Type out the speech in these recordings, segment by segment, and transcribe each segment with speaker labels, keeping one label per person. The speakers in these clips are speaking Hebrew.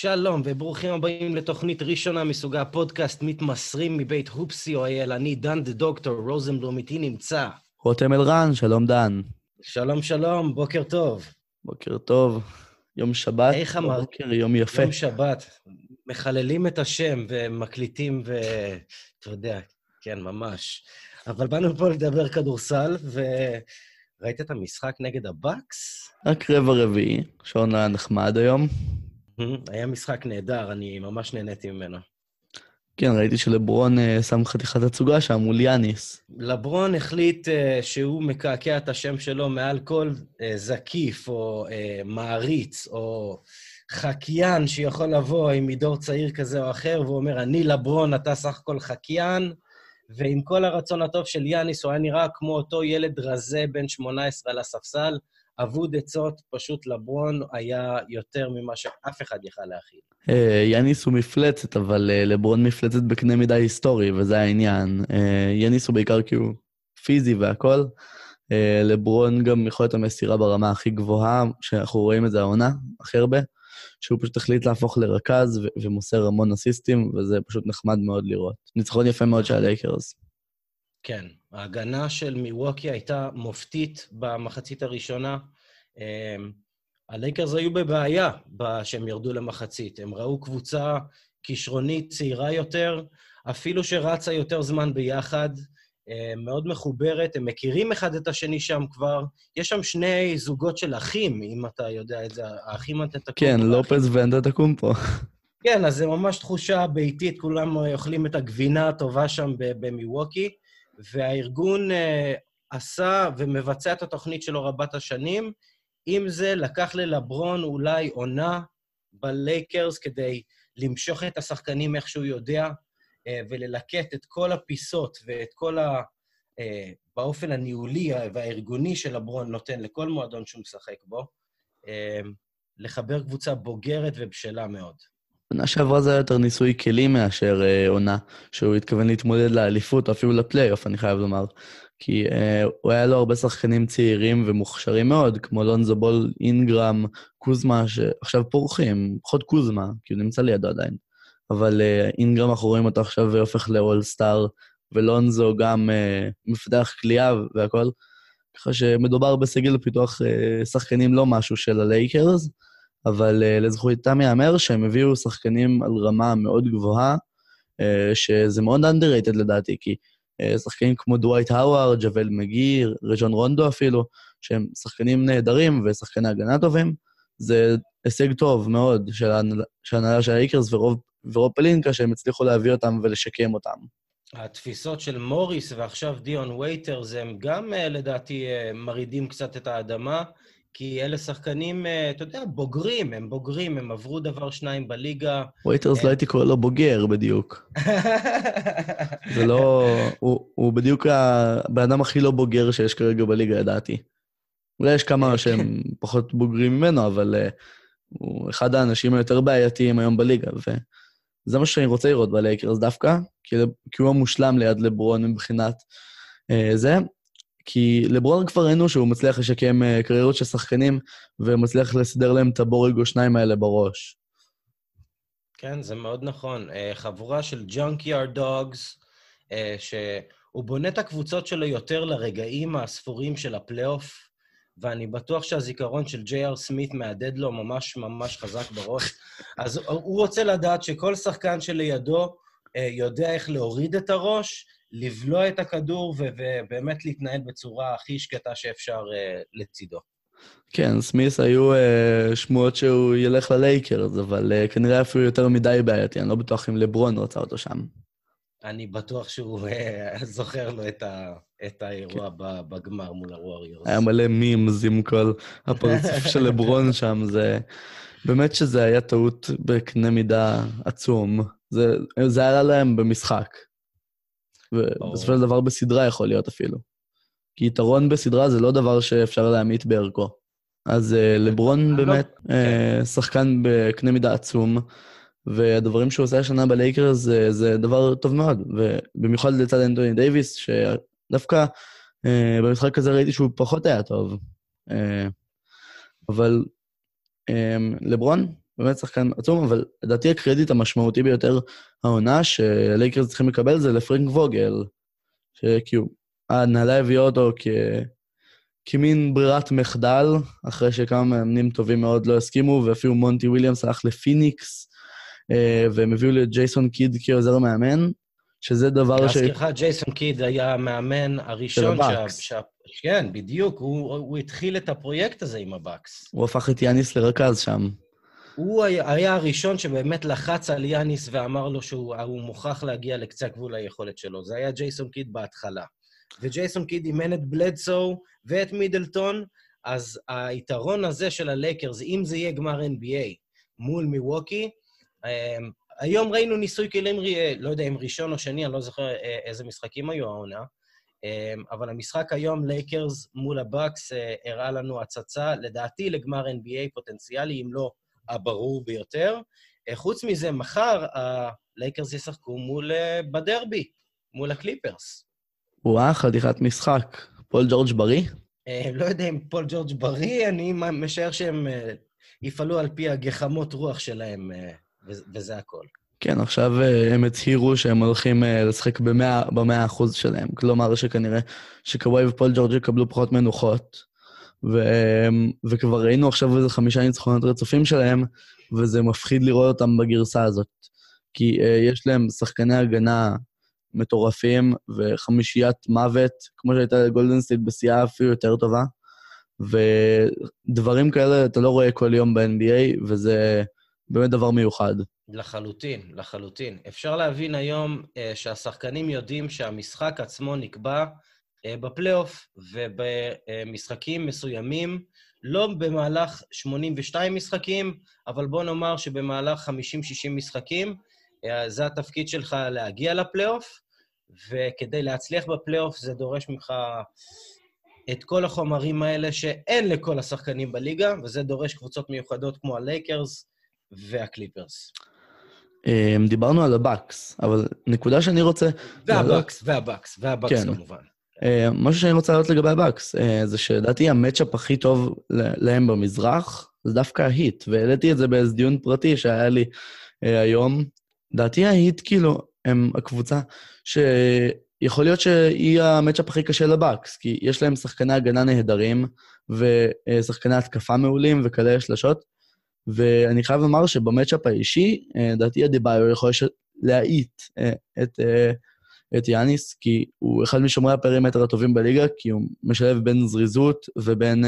Speaker 1: שלום וברוכים הבאים לתוכנית ראשונה מסוגה פודקאסט מתמסרים מבית Hoops IL. אני דן The Doctor, רוזנבלום איתי נמצא.
Speaker 2: רותם אלרן, שלום דן.
Speaker 1: שלום שלום, בוקר טוב.
Speaker 2: בוקר טוב. יום שבת,
Speaker 1: איך אמר?
Speaker 2: בוקר, יום יפה.
Speaker 1: יום שבת. מחללים את השם ומקליטים ו... אתה יודע, כן, ממש. אבל באנו פה לדבר כדורסל, וראית את המשחק נגד הבאקס?
Speaker 2: רק רבע רביעי, שעון היה נחמד היום.
Speaker 1: היה משחק נהדר, אני ממש נהניתי ממנו.
Speaker 2: כן, ראיתי שלברון אה, שם חתיכת הצוגה שם מול יאניס.
Speaker 1: לברון החליט uh, שהוא מקעקע את השם שלו מעל כל uh, זקיף או מעריץ או חקיין שיכול לבוא עם מדור צעיר כזה או אחר, והוא אומר, אני לברון, אתה סך הכל חקיין, ועם כל הרצון הטוב של יאניס, הוא היה נראה כמו אותו ילד רזה בן 18 על הספסל, אבוד עצות, פשוט לברון היה יותר ממה שאף אחד יכל להכיל.
Speaker 2: אה, יאניס הוא מפלצת, אבל אה, לברון מפלצת בקנה מידה היסטורי, וזה העניין. אה, יאניס הוא בעיקר כי הוא פיזי והכול. לברון גם יכולת המסירה ברמה הכי גבוהה, שאנחנו רואים את זה העונה הכי הרבה, שהוא פשוט החליט להפוך לרכז ו- ומוסר המון אסיסטים, וזה פשוט נחמד מאוד לראות. ניצחון יפה מאוד של הלייקרס.
Speaker 1: כן, ההגנה של מיווקי הייתה מופתית במחצית הראשונה. אמ, הלייקרס היו בבעיה כשהם ירדו למחצית. הם ראו קבוצה כישרונית צעירה יותר, אפילו שרצה יותר זמן ביחד, אמ, מאוד מחוברת, הם מכירים אחד את השני שם כבר. יש שם שני זוגות של אחים, אם אתה יודע את זה, האחים אנטטקומפו.
Speaker 2: כן, לופז ואנטטקומפו.
Speaker 1: כן, אז זה ממש תחושה ביתית, כולם אוכלים את הגבינה הטובה שם במיווקי. והארגון uh, עשה ומבצע את התוכנית שלו רבת השנים. עם זה, לקח ללברון אולי עונה בלייקרס כדי למשוך את השחקנים איך שהוא יודע, uh, וללקט את כל הפיסות ואת כל ה... Uh, באופן הניהולי והארגוני שלברון נותן לכל מועדון שהוא משחק בו, uh, לחבר קבוצה בוגרת ובשלה מאוד.
Speaker 2: עונה שעברה זה היה יותר ניסוי כלים מאשר אה, עונה, שהוא התכוון להתמודד לאליפות, אפילו לפלייאוף, אני חייב לומר. כי אה, הוא היה לו הרבה שחקנים צעירים ומוכשרים מאוד, כמו לונזו בול, אינגרם, קוזמה, שעכשיו פורחים, פחות קוזמה, כי הוא נמצא לידו עדיין. אבל אה, אינגרם, אנחנו רואים אותו עכשיו הופך לאולסטאר, ולונזו גם אה, מפתח כליאה והכול. ככה שמדובר בסגל פיתוח אה, שחקנים לא משהו של הלייקרס, אבל uh, לזכותם ייאמר שהם הביאו שחקנים על רמה מאוד גבוהה, אה, שזה מאוד underrated לדעתי, כי שחקנים כמו דווייט האווארד, ג'אוול מקגי, רג'ון רונדו אפילו, שהם שחקנים נהדרים ושחקני הגנה טובים, זה הישג טוב מאוד של ההנהלה של הלייקרס ורוב, ורוב פלינקה, שהם הצליחו להביא אותם ולשקם אותם.
Speaker 1: התפיסות של מוריס ועכשיו דיון וייטרס, הם גם לדעתי מרעידים קצת את האדמה. כי אלה שחקנים, אה, אתה יודע, בוגרים, הם בוגרים, הם עברו דבר שניים בליגה.
Speaker 2: וייטרס לא הייתי קורא לו בוגר בדיוק. זה לא... הוא, הוא בדיוק הבן אדם הכי לא בוגר שיש כרגע בליגה, לדעתי. אולי יש כמה אה, שהם כן. פחות בוגרים ממנו, אבל אה, הוא אחד האנשים היותר בעייתיים היום בליגה, וזה מה שאני רוצה לראות בלייקרס דווקא, כי, כי הוא המושלם ליד לברון מבחינת אה, זה. כי לברון כבר ראינו שהוא מצליח לשקם אה, קריירות של שחקנים, ומצליח לסדר להם את הבורג או שניים האלה בראש.
Speaker 1: כן, זה מאוד נכון. אה, חבורה של junkyard dogs, אה, שהוא בונה את הקבוצות שלו יותר לרגעים הספורים של הפלייאוף, ואני בטוח שהזיכרון של ג'יי.אר סמית מהדהד לו ממש ממש חזק בראש. אז הוא רוצה לדעת שכל שחקן שלידו יודע איך להוריד את הראש, לבלוע את הכדור ובאמת להתנהל בצורה הכי שקטה שאפשר אה, לצידו.
Speaker 2: כן, סמית היו אה, שמועות שהוא ילך ללייקרס, אבל אה, כנראה אפילו יותר מדי בעייתי, אני לא בטוח אם לברון רצה אותו שם.
Speaker 1: אני בטוח שהוא אה, זוכר לו את, ה, את האירוע כן. בגמר מול הווריורס.
Speaker 2: היה מלא memes עם כל הפרצוף של לברון שם, זה... באמת שזה היה טעות בקנה מידה עצום. זה, זה עלה להם במשחק. ובסופו של דבר בסדרה יכול להיות אפילו. כי יתרון בסדרה זה לא דבר שאפשר להמעיט בערכו. אז אה, לברון לא, באמת לא... אה, שחקן בקנה מידה עצום, והדברים שהוא עושה השנה בלייקרס זה, זה דבר טוב מאוד, ובמיוחד לצד אנטוני דייוויס, שדווקא אה, במשחק הזה ראיתי שהוא פחות היה טוב. אה, אבל אמ, לברון, באמת שחקן עצום, אבל לדעתי הקרדיט המשמעותי ביותר העונה שהלייקרס צריכים לקבל זה לפרנק ווגל, שכאילו, ההנהלה הביאה אותו כ... כמין ברירת מחדל, אחרי שכמה מאמנים טובים מאוד לא הסכימו, ואפילו מונטי וויליאמס הלך לפיניקס, אה, והם הביאו לו את ג'ייסון קיד כעוזר מאמן, שזה דבר
Speaker 1: ש... להזכירך, ג'ייסון קיד היה המאמן הראשון של הבאקס. ש... כן, בדיוק, הוא, הוא התחיל את הפרויקט הזה עם הבאקס.
Speaker 2: הוא הפך את יאניס לרכז שם.
Speaker 1: הוא היה, הראשון שבאמת לחץ על יאניס ואמר לו שהוא מוכרח להגיע לקצה הגבול היכולת שלו. זה היה ג'ייסון קיד בהתחלה. וג'ייסון קיד אימן את בלדסו ואת מידלטון, אז היתרון הזה של הלייקרס, אם זה יהיה גמר NBA מול מיווקי, אמ, היום ראינו ניסוי כלים, לא יודע אם ראשון או שני, אני לא זוכר אה, איזה משחקים היו העונה, אמ, אבל המשחק היום, לייקרס מול הבאקס, אה, הראה לנו הצצה, לדעתי, לגמר NBA פוטנציאלי, אם לא הברור ביותר. אה, חוץ מזה, מחר הלייקרס ישחקו מול, בדרבי, מול הקליפרס.
Speaker 2: וואה, חתיכת משחק. פול ג'ורג' בריא?
Speaker 1: לא יודע אם פול ג'ורג' בריא, אני משער שהם יפעלו על פי הגחמות רוח שלהם, וזה הכל.
Speaker 2: כן, עכשיו אה, הם הצהירו שהם הולכים אה, לשחק במאה אחוז שלהם. כלומר שכנראה שקוואי ופול ג'ורג' יקבלו פחות מנוחות, ו... וכבר ראינו עכשיו איזה חמישה ניצחונות רצופים שלהם, וזה מפחיד לראות אותם בגרסה הזאת. כי אה, יש להם שחקני הגנה מטורפים וחמישיית מוות, כמו שהייתה לגולדן סטייט בשיאה אפילו יותר טובה, ודברים כאלה אתה לא רואה כל יום ב-NBA, וזה באמת דבר מיוחד.
Speaker 1: לחלוטין, לחלוטין. אפשר להבין היום אה, שהשחקנים יודעים שהמשחק עצמו נקבע בפלייאוף ובמשחקים מסוימים, לא במהלך 82 משחקים, אבל בוא נאמר שבמהלך 50-60 משחקים, אה, זה התפקיד שלך להגיע לפלייאוף, וכדי להצליח בפלייאוף זה דורש ממך את כל החומרים האלה שאין לכל השחקנים בליגה, וזה דורש קבוצות מיוחדות כמו הלייקרס והקליפרס.
Speaker 2: אמ, דיברנו על הבאקס, אבל נקודה שאני רוצה...
Speaker 1: והבאקס, והבאקס, והבאקס כן. כמובן.
Speaker 2: אמ, משהו שאני רוצה להעלות לגבי הבאקס, אה, זה שלדעתי ה matchup הכי טוב להם במזרח, זה דווקא ההיט, והעליתי את זה באיזה דיון פרטי שהיה לי אה, היום. לדעתי ההיט, כאילו, הם הקבוצה שיכול להיות שהיא ה matchup הכי קשה לבאקס, כי יש להם שחקני הגנה נהדרים, ושחקני התקפה מעולים וקלעי שלשות, ואני חייב לומר שב matchup האישי, לדעתי אדבאיו יכול להאיט אה, את, אה, את יאניס, כי הוא אחד משומרי ה perimeter הטובים בליגה, כי הוא משלב בין זריזות ובין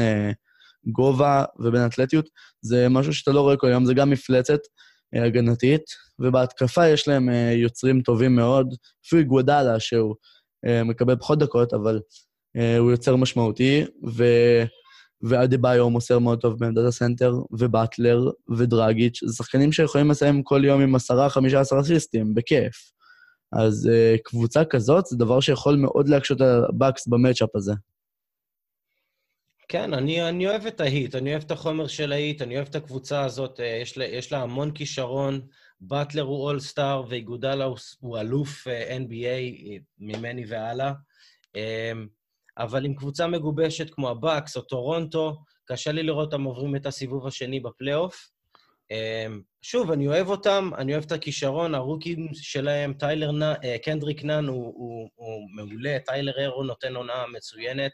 Speaker 2: גובה ובין אתלטיות. זה משהו שאתה לא רואה כל יום, זה גם מפלצת הגנתית, ובהתקפה יש להם יוצרים טובים מאוד, אפילו איגודלה, שהוא מקבל פחות דקות, אבל הוא יוצר משמעותי, ו... ואדבאיו מוסר מאוד טוב בעמדת הסנטר, ובטלר, ודרגיץ', זה שחקנים שיכולים לסיים כל יום עם עשרה, חמישה עשרה אסיסטים, בכיף. אז אה, קבוצה כזאת זה דבר שיכול מאוד להקשות על הבאקס ב matchup הזה.
Speaker 1: כן, אני, אני אוהב את ההיט, אני אוהב את החומר של ההיט, אני אוהב את הקבוצה הזאת, אה, יש לה, יש לה המון כישרון. באטלר הוא all-star ואיגודלה הוא, הוא אלוף אה, NBA ממני והלאה. אבל עם קבוצה מגובשת כמו הבאקס או טורונטו, קשה לי לראות אותם עוברים את הסיבוב השני בפלייאוף. אמ, שוב, אני אוהב אותם, אני אוהב את הכישרון, הרוקים שלהם, טיילר, נ... אה, קנדריק נאן הוא, הוא, הוא מעולה, טיילר ארו נותן עונה מצוינת.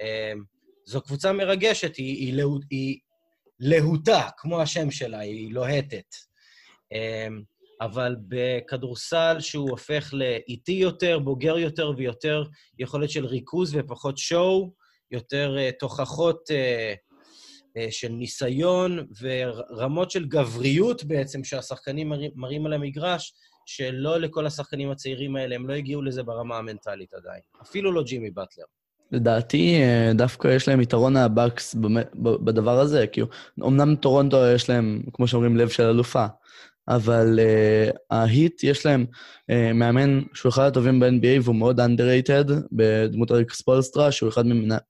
Speaker 1: אמ, זו קבוצה מרגשת, היא, היא, לה... היא להוטה, כמו השם שלה, היא לוהטת. אמ, אבל בכדורסל שהוא הופך לאיטי יותר, בוגר יותר ויותר יכולת של ריכוז ופחות שואו, יותר uh, תוכחות uh, של ניסיון ורמות של גבריות בעצם שהשחקנים מראים, על המגרש, שלא לכל השחקנים הצעירים האלה, הם לא הגיעו לזה ברמה המנטלית עדיין. אפילו לא ג'ימי באטלר.
Speaker 2: לדעתי, דווקא יש להם יתרון הבאקס בדבר הזה, כי אמנם טורונטו יש להם, כמו שאומרים, לב של אלופה, אבל אה, ההיט, יש להם אה, מאמן שהוא אחד הטובים ב-NBA והוא מאוד underrated, בדמות אריק ספולסטרה, שהוא אחד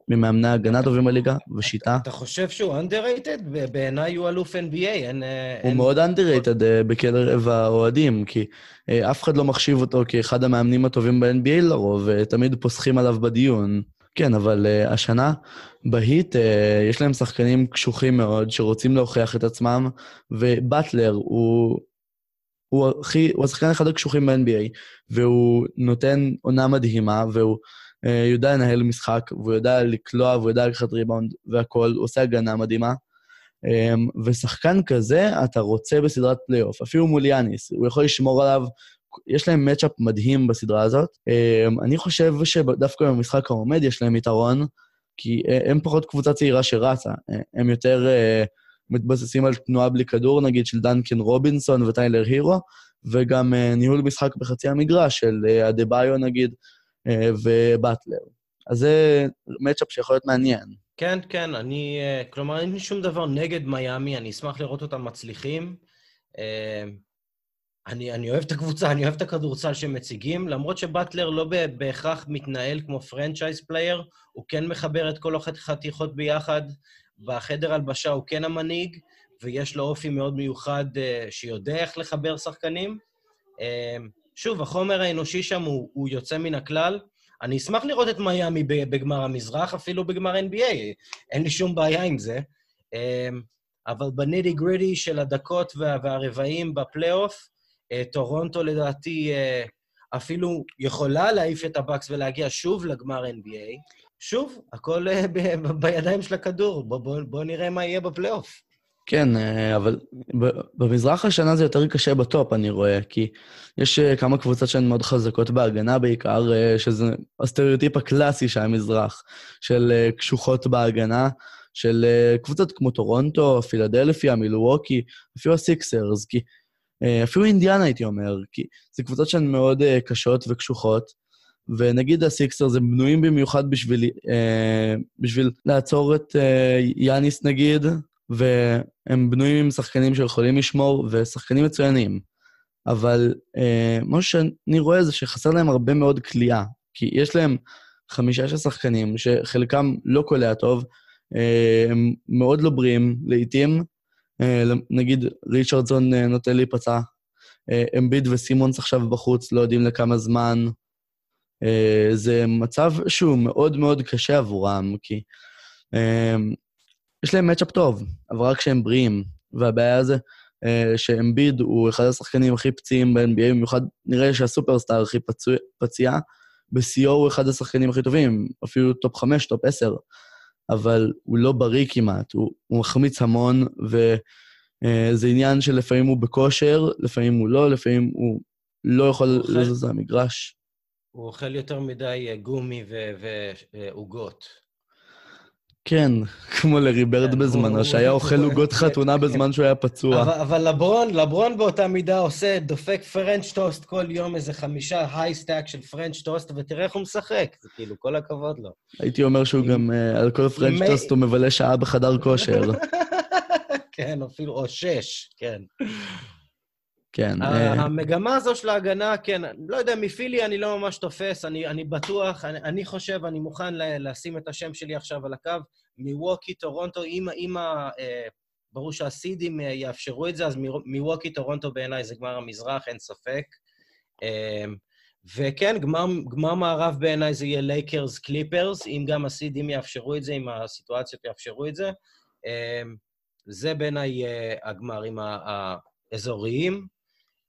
Speaker 2: ממאמני ההגנה הטובים בליגה, ושיטה.
Speaker 1: אתה חושב שהוא underrated? בעיניי הוא אלוף NBA, אין...
Speaker 2: הוא אין... מאוד underrated uh, בקרב האוהדים, כי uh, אף אחד לא מחשיב אותו כאחד המאמנים הטובים ב-NBA לרוב, ותמיד פוסחים עליו בדיון. כן, אבל uh, השנה בהיט uh, יש להם שחקנים קשוחים מאוד שרוצים להוכיח את עצמם, ובטלר הוא, הוא, הכי, הוא השחקן אחד הקשוחים ב-NBA, והוא נותן עונה מדהימה, והוא אה, יודע לנהל משחק, והוא יודע לקלוע, והוא יודע לקחת ריבאונד והכול, הוא עושה הגנה מדהימה. אמ, ושחקן כזה אתה רוצה בסדרת פלייאוף, אפילו מול יאניס, הוא יכול לשמור עליו יש להם matchup מדהים בסדרה הזאת. אמ, אני חושב שדווקא במשחק העומד יש להם יתרון, כי אה, הם פחות קבוצה צעירה שרצה, אה, הם יותר אה, מתבססים על תנועה בלי כדור, נגיד של דנקן רובינסון וטיילר הירו, וגם אה, ניהול משחק בחצי המגרש של אה, אדבאיו נגיד, אה, ובטלר. אז זה matchup שיכול להיות מעניין.
Speaker 1: כן, כן, אני... כלומר, אין לי שום דבר נגד מיאמי, אני אשמח לראות אותם מצליחים. אני, אני אוהב את הקבוצה, אני אוהב את הכדורסל שהם מציגים, למרות שבטלר לא בהכרח מתנהל כמו franchise player, הוא כן מחבר את כל החתיכות ביחד, בחדר הלבשה הוא כן המנהיג, ויש לו אופי מאוד מיוחד uh, שיודע איך לחבר שחקנים. Uh, שוב, החומר האנושי שם הוא, הוא יוצא מן הכלל. אני אשמח לראות את מיאמי בגמר המזרח, אפילו בגמר NBA, אין לי שום בעיה עם זה. Uh, אבל בנידי גרידי של הדקות וה, והרבעים בפלייאוף, אה, טורונטו לדעתי אה, אפילו יכולה להעיף את הבקס ולהגיע שוב לגמר NBA. שוב, הכל אה, בידיים של הכדור. בואו בוא, בוא נראה מה יהיה בפלייאוף.
Speaker 2: כן, אבל במזרח השנה זה יותר קשה ב top, אני רואה, כי יש כמה קבוצות שהן מאוד חזקות בהגנה בעיקר, שזה הסטריאוטיפ הקלאסי של המזרח, של קשוחות בהגנה, של קבוצות כמו טורונטו, פילדלפיה, מילווקי, אפילו הסיקסרס, כי אה, אפילו אינדיאנה הייתי אומר, כי זה קבוצות שהן מאוד קשות וקשוחות, ונגיד הסיקסר זה בנויים במיוחד בשביל, uh, בשביל לעצור את uh, יאניס נגיד, והם בנויים עם שחקנים שיכולים לשמור, ושחקנים מצוינים. אבל uh, מה שאני רואה זה שחסר להם הרבה מאוד כליאה, כי יש להם חמישה של שחקנים שחלקם לא קולע טוב, uh, הם מאוד לא בריאים לעיתים, אה, נגיד ריצ'רדסון אה, נוטה להיפצע, אה, אמביד וסימונס עכשיו בחוץ, לא יודעים לכמה זמן. זה מצב שהוא מאוד מאוד קשה עבורם, כי יש להם matchup טוב, אבל רק כשהם בריאים. והבעיה זה שאמביד הוא אחד השחקנים הכי פציעים ב-NBA, במיוחד נראה שהסופרסטאר הכי פצוע, פציע, בשיאו הוא אחד השחקנים הכי טובים, אפילו top 5, top 10. אבל הוא לא בריא כמעט, הוא, הוא מחמיץ המון, וזה עניין שלפעמים הוא בכושר, לפעמים הוא לא, לפעמים הוא לא יכול לזוז למגרש.
Speaker 1: הוא אוכל יותר מדי אה, גומי ועוגות.
Speaker 2: כן, כמו לרי ברד כן, בזמנו, שהיה אוכל עוגות חתונה בזמן שהוא היה פצוע.
Speaker 1: אבל, אבל לברון, לברון באותה מידה עושה, דופק French toast כל יום, איזה חמישה high stack של French toast, ותראה איך הוא משחק. זה כאילו, כל הכבוד לו.
Speaker 2: הייתי אומר שהוא גם, אה, על כל French toast הוא מבלה שעה בחדר כושר.
Speaker 1: כן, אפילו, או שש, כן.
Speaker 2: כן.
Speaker 1: אה, המגמה הזו של ההגנה, כן, לא יודע, מפילי אני לא ממש תופס, אני, אני בטוח, אני, אני חושב, אני מוכן לשים את השם שלי עכשיו על הקו, מילווקי, טורונטו, אם, ה... אה, ברור שהסידים אה, יאפשרו את זה, אז מילווקי, טורונטו בעיניי זה גמר המזרח, אין ספק. וכן, גמר, גמר מערב בעיניי זה יהיה לייקרס קליפרס, אם גם הסידים יאפשרו את זה, אם הסיטואציות יאפשרו את זה. זה בעיניי הגמרים האזוריים.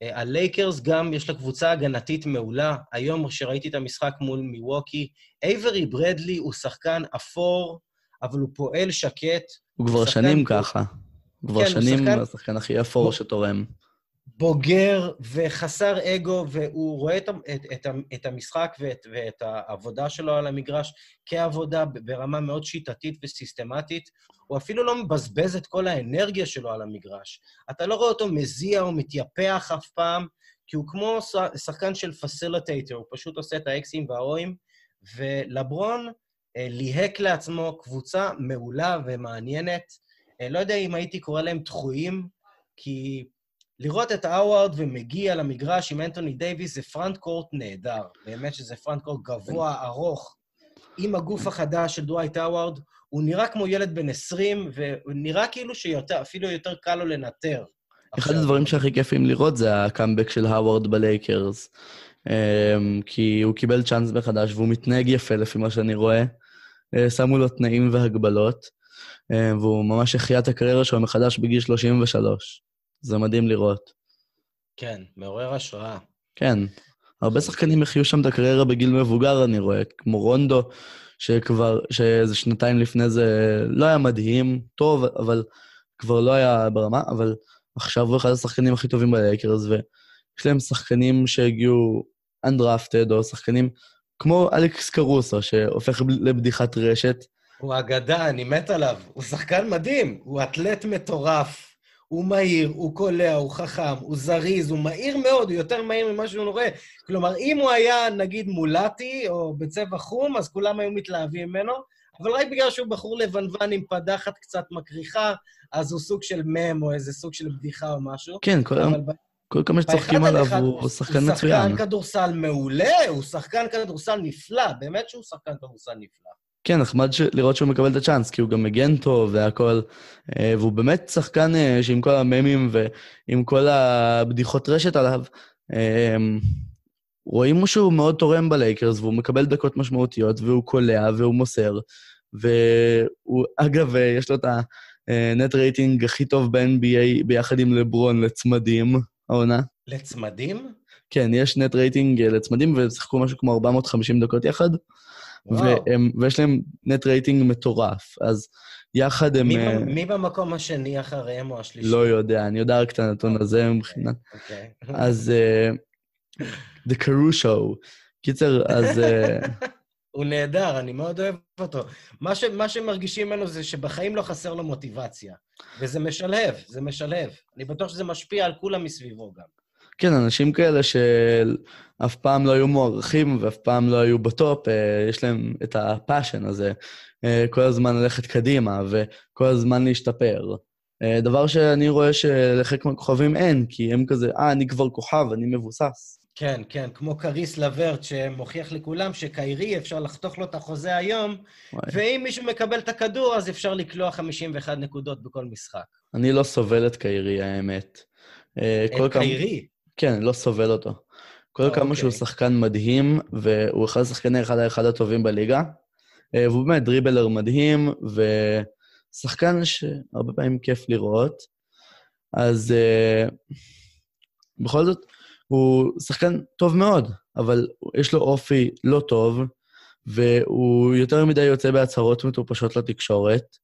Speaker 1: אה, הלייקרס גם, יש לה קבוצה הגנתית מעולה. היום, כשראיתי את המשחק מול מיווקי, אייברי ברדלי הוא שחקן אפור, אבל הוא פועל שקט.
Speaker 2: הוא כבר שנים ככה. הוא כבר כן, שנים השחקן הכי אפור שתורם.
Speaker 1: בוגר וחסר אגו, והוא רואה את, את, את, את המשחק ואת, ואת העבודה שלו על המגרש כעבודה ברמה מאוד שיטתית וסיסטמטית. הוא אפילו לא מבזבז את כל האנרגיה שלו על המגרש. אתה לא רואה אותו מזיע או מתייפח אף פעם, כי הוא כמו שחקן של facilitator, הוא פשוט עושה את האקסים והאואים, ולברון אה, ליהק לעצמו קבוצה מעולה ומעניינת. אה, לא יודע אם הייתי קורא להם דחויים, כי לראות את הווארד ומגי על המגרש עם אנטוני דייוויס זה frontcourt נהדר. באמת שזה frontcourt גבוה, ארוך, עם הגוף החדש של דווייט האווארד. הוא נראה כמו ילד בן 20, והוא נראה כאילו שאפילו יותר קל לו לנטר.
Speaker 2: אחד הדברים שהכי כיפים לראות זה הקאמבק של האווארד בלייקרס. אמ, כי הוא קיבל צ'אנס מחדש והוא מתנהג יפה לפי מה שאני רואה. אה, שמו לו תנאים והגבלות, אה, והוא ממש החיה את הקריירה שלו מחדש בגיל 33. זה מדהים לראות.
Speaker 1: כן, מעורר השראה.
Speaker 2: כן. הרבה שחקנים החיו שם את הקריירה בגיל מבוגר, אני רואה, כמו רונדו, שכבר, שאיזה שנתיים לפני זה לא היה מדהים, טוב, אבל כבר לא היה ברמה, אבל עכשיו הוא אחד השחקנים הכי טובים בלייקרס, ויש להם שחקנים שהגיעו undrafted, או שחקנים כמו אלכס קרוסו, שהופך לבדיחת רשת.
Speaker 1: הוא אגדה, אני מת עליו. הוא שחקן מדהים, הוא אתלט מטורף. הוא מהיר, הוא קולע, הוא חכם, הוא זריז, הוא מהיר מאוד, הוא יותר מהיר ממה שהוא רואה. כלומר, אם הוא היה, נגיד, מולטי או בצבע חום, אז כולם היו מתלהבים ממנו, אבל רק בגלל שהוא בחור לבנוון עם פדחת קצת מקריחה, אז הוא סוג של מם או איזה סוג של בדיחה או משהו.
Speaker 2: כן, כל, אבל... כל כמה שצוחקים עליו הוא שחקן מצוין.
Speaker 1: הוא שחקן כדורסל מעולה, הוא שחקן כדורסל נפלא, באמת שהוא שחקן כדורסל נפלא.
Speaker 2: כן, נחמד ש... לראות שהוא מקבל את הצ'אנס, כי הוא גם מגן טוב והכל, אה, והוא באמת שחקן אה, שעם כל הממים ועם כל הבדיחות רשת עליו, אה, רואים שהוא מאוד תורם בלייקרס, והוא מקבל דקות משמעותיות, והוא קולע, והוא מוסר, והוא, אגב, יש לו את ה net rating הכי טוב ב-NBA ביחד עם לברון לצמדים, העונה.
Speaker 1: לצמדים?
Speaker 2: כן, יש net rating לצמדים, והם שיחקו משהו כמו 450 דקות יחד. והם, ויש להם net rating מטורף, אז יחד הם...
Speaker 1: מי, אה, מי במקום השני אחריהם או השלישי?
Speaker 2: לא יודע, אני יודע רק את הנתון אוקיי, הזה מבחינת... אוקיי. אוקיי. אז אה, The Caruso. קיצר, אז... אה,
Speaker 1: הוא נהדר, אני מאוד אוהב אותו. מה, ש, מה שמרגישים ממנו זה שבחיים לא חסר לו מוטיבציה. וזה משלהב, זה משלהב. אני בטוח שזה משפיע על כולם מסביבו גם.
Speaker 2: כן, אנשים כאלה שאף פעם לא היו מוערכים ואף פעם לא היו בטופ, אה, יש להם את ה passion הזה, אה, כל הזמן ללכת קדימה וכל הזמן להשתפר. אה, דבר שאני רואה שלחלק מהכוכבים אין, כי הם כזה, אה, אני כבר כוכב, אני מבוסס.
Speaker 1: כן, כן, כמו קריס לברט, שמוכיח לכולם שקיירי, אפשר לחתוך לו את החוזה היום, וואי. ואם מישהו מקבל את הכדור, אז אפשר לקלוע 51 נקודות בכל משחק.
Speaker 2: אני לא סובל את קיירי, האמת.
Speaker 1: את קיירי?
Speaker 2: כן, לא סובל אותו. כל oh, כמה. שהוא אוקיי. שחקן מדהים, והוא אחד השחקני אחד האחד הטובים בליגה. אה, והוא באמת דריבלר מדהים, ושחקן שהרבה פעמים כיף לראות. אז uh, בכל זאת, הוא שחקן טוב מאוד, אבל יש לו אופי לא טוב, והוא יותר מדי יוצא בהצהרות מטופשות לתקשורת.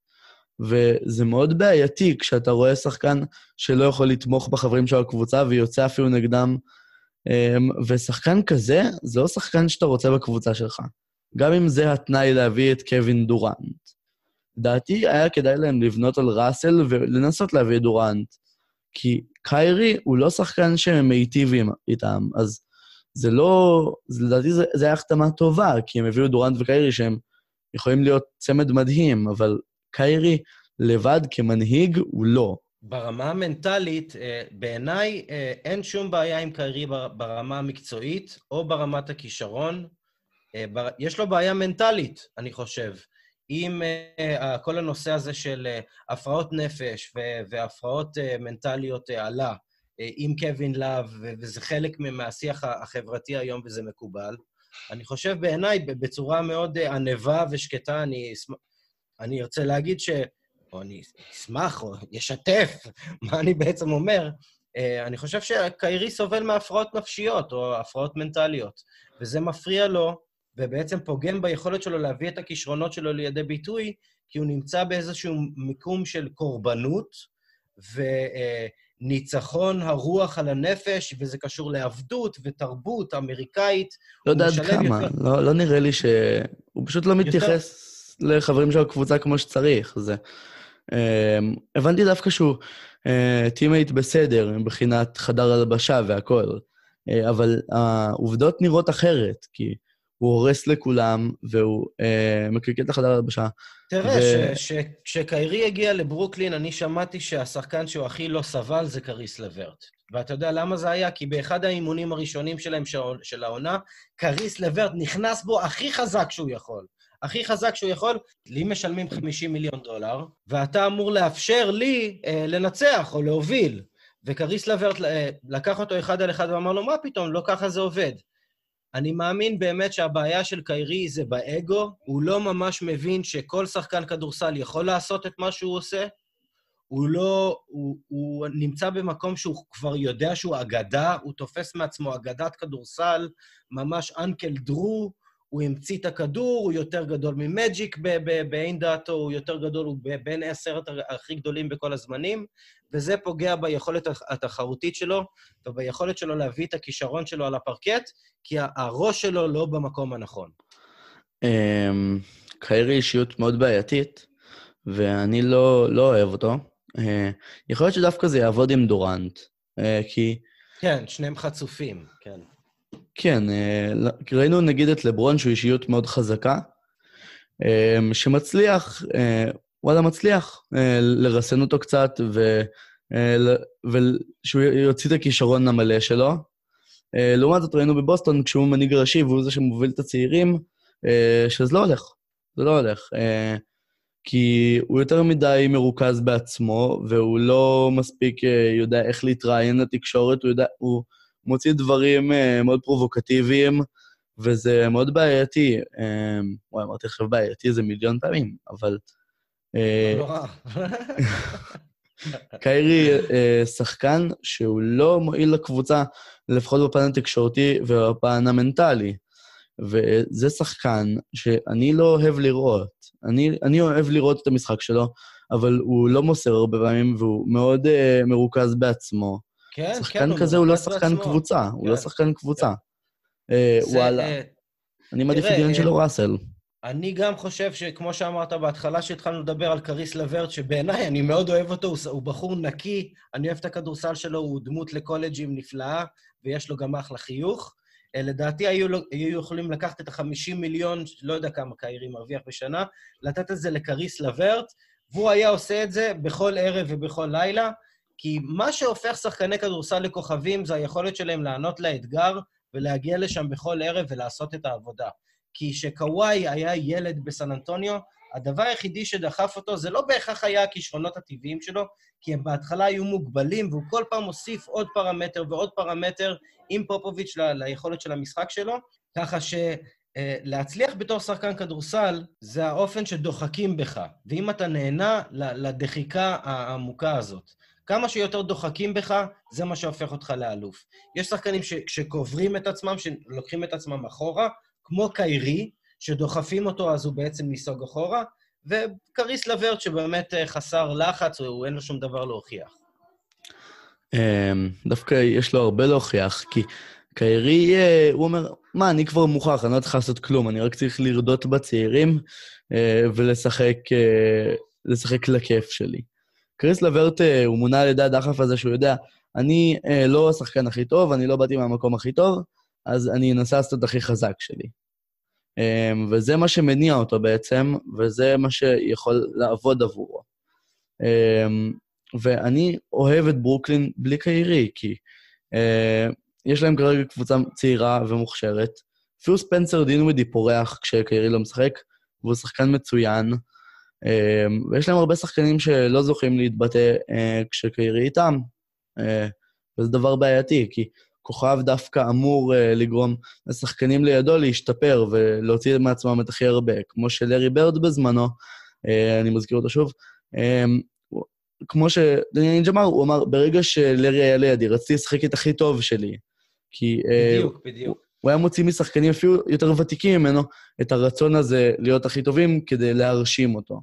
Speaker 2: וזה מאוד בעייתי כשאתה רואה שחקן שלא יכול לתמוך בחברים של הקבוצה ויוצא אפילו נגדם, אמ, ושחקן כזה, זה לא שחקן שאתה רוצה בקבוצה שלך. גם אם זה התנאי להביא את קווין דורנט. לדעתי היה כדאי להם לבנות על ראסל ולנסות להביא את דורנט. כי קיירי הוא לא שחקן שמיטיב איתם, אז זה לא... לדעתי זה, זה היה החתמה טובה, כי הם הביאו דורנט וקיירי שהם יכולים להיות צמד מדהים, אבל קיירי לבד כמנהיג הוא לא.
Speaker 1: ברמה המנטלית, אה, בעיניי אה, אין שום בעיה עם קיירי ברמה המקצועית או ברמת הכישרון. אה, יש לו בעיה מנטלית, אני חושב. עם כל הנושא הזה של הפרעות נפש והפרעות מנטליות עלה עם קווין לאב, וזה חלק מהשיח החברתי היום וזה מקובל. אני חושב בעיניי, בצורה מאוד ענווה ושקטה, אני אני ארצה להגיד ש... או אני אשמח, או אשתף, מה אני בעצם אומר, אה, אני חושב שקיירי סובל מהפרעות נפשיות או הפרעות מנטליות, וזה מפריע לו, ובעצם פוגם ביכולת שלו להביא את הכישרונות שלו לידי ביטוי, כי הוא נמצא באיזשהו מיקום של קורבנות וניצחון הרוח על הנפש, וזה קשור לעבדות ותרבות אמריקאית.
Speaker 2: לא יודע עד כמה, יותר... לא, לא נראה לי ש... הוא פשוט לא מתייחס... לחברים של הקבוצה כמו שצריך. זה... אמ, הבנתי דווקא שהוא teammate אה, בסדר, מבחינת חדר הלבשה והכול, אה, אבל העובדות נראות אחרת, כי הוא הורס לכולם, והוא אה, מקלקל את החדר הלבשה.
Speaker 1: תראה, כשקיירי. הגיע לברוקלין, אני שמעתי שהשחקן שהוא הכי לא סבל זה קריס לברט. ואתה יודע למה זה היה? כי באחד האימונים הראשונים שלהם של, של העונה, קריס לברט נכנס בו הכי חזק שהוא יכול. הכי חזק שהוא יכול, לי משלמים 50 מיליון דולר, ואתה אמור לאפשר לי אה, לנצח או להוביל. וקריס לברט אה, לקח אותו אחד על אחד ואמר לו, מה פתאום, לא ככה זה עובד. אני מאמין באמת שהבעיה של קיירי זה באגו. הוא לא ממש מבין שכל שחקן כדורסל יכול לעשות את מה שהוא עושה. הוא לא... הוא, הוא נמצא במקום שהוא כבר יודע שהוא אגדה, הוא תופס מעצמו אגדת כדורסל, ממש אנקל דרו, הוא המציא את הכדור, הוא יותר גדול ממג'יק בעין דעתו, הוא יותר גדול, הוא בין העשרת הכי גדולים בכל הזמנים, וזה פוגע ביכולת התחרותית שלו וביכולת שלו להביא את הכישרון שלו על הפרקט, כי הראש שלו לא במקום הנכון.
Speaker 2: אמ, קיירי אישיות מאוד בעייתית, ואני לא, לא אוהב אותו. אה, יכול להיות שדווקא זה יעבוד עם דורנט, אה, כי...
Speaker 1: כן, שניהם חצופים, כן.
Speaker 2: כן, אה, ראינו נגיד את לברון, שהוא אישיות מאוד חזקה, שמצליח, וואלה, מצליח לרסן אותו קצת, ו... ושהוא יוציא את הכישרון המלא שלו. לעומת זאת, ראינו בבוסטון, כשהוא מנהיג ראשי והוא זה שמוביל את הצעירים, שזה לא הולך. זה לא הולך. כי הוא יותר מדי מרוכז בעצמו, והוא לא מספיק אה, יודע איך להתראיין לתקשורת, הוא, יודע, הוא מוציא דברים אה, מאוד פרובוקטיביים, וזה מאוד בעייתי. אה, וואי, אמרתי עכשיו בעייתי איזה מיליון פעמים, אבל...
Speaker 1: לא רע.
Speaker 2: קיירי שחקן שהוא לא מועיל לקבוצה, לפחות בפן התקשורתי ובפן המנטלי. וזה שחקן שאני לא אוהב לראות. אני, אני אוהב לראות את המשחק שלו, אבל הוא לא מוסר הרבה פעמים, והוא מאוד uh, מרוכז בעצמו.
Speaker 1: כן, כן,
Speaker 2: שחקן כזה הוא לא שחקן בעצמו. קבוצה, כן. הוא לא כן. שחקן קבוצה. כן. וואלה. Uh, אני מעדיף את דיון שלו ראסל.
Speaker 1: אני גם חושב שכמו שאמרת בהתחלה שהתחלנו לדבר על קריס לברט, שבעיניי אני מאוד אוהב אותו, הוא, הוא בחור נקי, אני אוהב את הכדורסל שלו, הוא דמות לקולג'ים נפלאה, ויש לו גם אחלה חיוך. אה, לדעתי היו, היו יכולים לקחת את ה-50 מיליון, לא יודע כמה קיירי מרוויח בשנה, לתת את זה לקריס לברט, והוא היה עושה את זה בכל ערב ובכל לילה, כי מה שהופך שחקני כדורסל לכוכבים זה היכולת שלהם לענות לאתגר ולהגיע לשם בכל ערב ולעשות את העבודה. כי כשקוואי היה ילד בסן אנטוניו, הדבר היחידי שדחף אותו זה לא בהכרח היה הכישרונות הטבעיים שלו, כי הם בהתחלה היו מוגבלים, והוא כל פעם מוסיף עוד פרמטר ועוד פרמטר עם פופוביץ' ל- ליכולת של המשחק שלו, ככה שלהצליח אה, בתור שחקן כדורסל זה האופן שדוחקים בך, ואם אתה נהנה לדחיקה העמוקה הזאת. כמה שיותר דוחקים בך, זה מה שהופך אותך לאלוף. יש שחקנים שקוברים את עצמם, שלוקחים את עצמם אחורה, כמו קיירי, שדוחפים אותו אז הוא בעצם ניסוג אחורה, וקריס לברט שבאמת אה, חסר לחץ, הוא אין לו שום דבר להוכיח.
Speaker 2: אמ, דווקא יש לו הרבה להוכיח, כי קיירי, אה, הוא אומר, מה, אני כבר מוכרח, אני לא צריך לעשות כלום, אני רק צריך לרדות בצעירים אה, ולשחק לשחק לכיף שלי. קריס לברט, הוא מונה על ידי הדחף הזה שהוא יודע, אני לא השחקן הכי טוב, אני לא באתי מהמקום הכי טוב, אז אני אנסה לעשות את הכי חזק שלי. אמ, וזה מה שמניע אותו בעצם, וזה מה שיכול לעבוד עבורו. אמ, ואני אוהב את ברוקלין בלי קיירי, כי אה, יש להם כרגע קבוצה צעירה ומוכשרת. אפילו ספנסר דינווידי פורח כשקיירי לא משחק, והוא שחקן מצוין. אמ, ויש להם הרבה שחקנים שלא זוכים להתבטא אה, כשקיירי איתם, אה, וזה דבר בעייתי, כי כוכב דווקא אמור uh, לגרום לשחקנים לידו להשתפר ולהוציא מעצמם את הכי הרבה, כמו שלארי ברד בזמנו, אני מזכיר אותו שוב, um, כמו שדניאל אמר, הוא אמר, ברגע שלארי היה לידי, רציתי לשחק את הכי טוב שלי. כי...
Speaker 1: בדיוק, uh, בדיוק.
Speaker 2: הוא, הוא היה מוציא משחקנים אפילו יותר ותיקים ממנו את הרצון הזה להיות הכי טובים כדי להרשים אותו.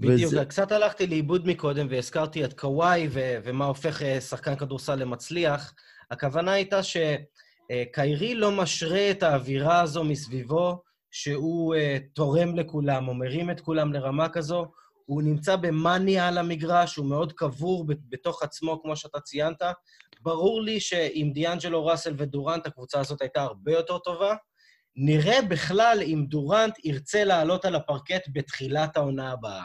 Speaker 1: בדיוק, וזה... קצת הלכתי לאיבוד מקודם והזכרתי את קוואי ו- ומה הופך שחקן כדורסל למצליח. הכוונה הייתה שקיירי לא משרה את האווירה הזו מסביבו, שהוא uh, תורם לכולם, או מרים את כולם לרמה כזו. הוא נמצא במאניה על המגרש, הוא מאוד קבור בתוך עצמו, כמו שאתה ציינת. ברור לי שעם דיאנג'לו ראסל ודורנט, הקבוצה הזאת הייתה הרבה יותר טובה. נראה בכלל אם דורנט ירצה לעלות על הפרקט בתחילת העונה הבאה.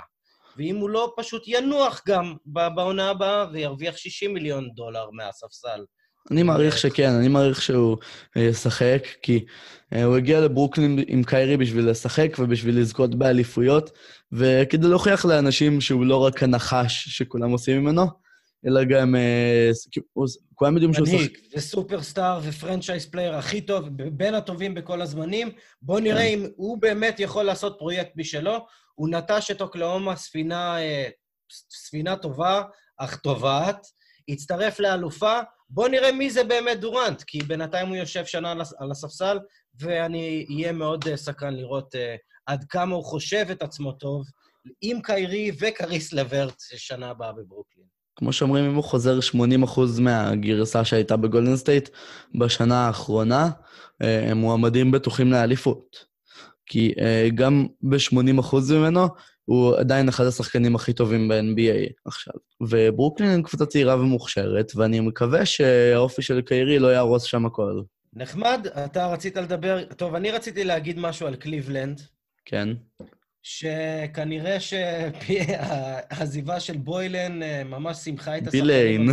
Speaker 1: ואם הוא לא פשוט ינוח גם בעונה הבאה וירוויח 60 מיליון דולר מהספסל.
Speaker 2: אני מעריך שכן, אני מעריך שהוא אה, ישחק, כי אה, הוא הגיע לברוקלין עם קיירי בשביל לשחק ובשביל לזכות באליפויות, וכדי להוכיח לאנשים שהוא לא רק הנחש שכולם עושים ממנו, אלא גם... אה, כולם יודעים שהוא...
Speaker 1: מנהיג, וסופרסטאר ו franchise player הכי טוב, בין הטובים בכל הזמנים. בואו נראה כן. אם הוא באמת יכול לעשות פרויקט משלו. הוא נטש את אוקלהומה ספינה, אה, ספינה טובה, אך טובעת. הצטרף לאלופה. בואו נראה מי זה באמת דורנט, כי בינתיים הוא יושב שנה על הספסל, ואני אהיה מאוד אה, סקרן לראות עד כמה הוא חושב את עצמו טוב, עם קיירי וקריס לברט שנה הבאה בברוקלין.
Speaker 2: כמו שאומרים, אם הוא חוזר 80% מהגרסה שהייתה בגולדן סטייט בשנה האחרונה, אה, הם מועמדים בטוחים לאליפות. כי אה, גם ב-80% ממנו, הוא עדיין אחד השחקנים הכי טובים ב-NBA עכשיו. וברוקלין היא קבוצה צעירה ומוכשרת, ואני מקווה שהאופי של קיירי לא יהרוס שם הכל.
Speaker 1: נחמד, אתה רצית לדבר... טוב, אני רציתי להגיד משהו על קליבלנד.
Speaker 2: כן.
Speaker 1: שכנראה שהעזיבה של בוילן אה, ממש שמחה את
Speaker 2: השחקנים. ביליין.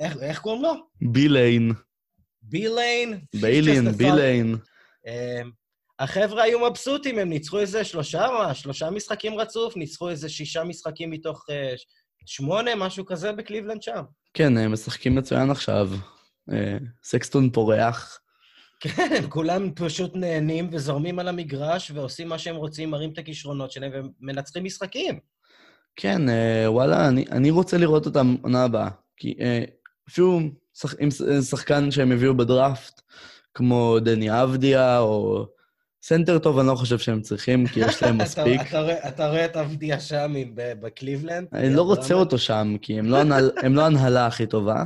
Speaker 1: איך, איך קוראים לו?
Speaker 2: ביליין.
Speaker 1: ביליין?
Speaker 2: ביליין, ביליין.
Speaker 1: החבר'ה היו מבסוטים, הם ניצחו איזה שלושה, מה? שלושה משחקים רצוף, ניצחו איזה שישה משחקים מתוך אה, שמונה, משהו כזה בקליבלנד שם.
Speaker 2: כן, הם משחקים מצוין עכשיו. אה, סקסטון פורח.
Speaker 1: כן, כולם פשוט נהנים וזורמים על המגרש ועושים מה שהם רוצים, מראים את הכישרונות שלהם ומנצחים משחקים.
Speaker 2: כן, אה, וואלה, אני, אני רוצה לראות אותם עונה הבאה. כי אה, אפילו שח, עם שחקן שהם הביאו בדראפט, כמו דני אבדיה או סנטר טוב, אני לא חושב שהם צריכים, כי יש להם מספיק.
Speaker 1: אתה, רואה, את אבדיה שם בקליבלנד?
Speaker 2: אני לא רוצה אותו שם, כי הם לא, לא הנהלה הכי טובה.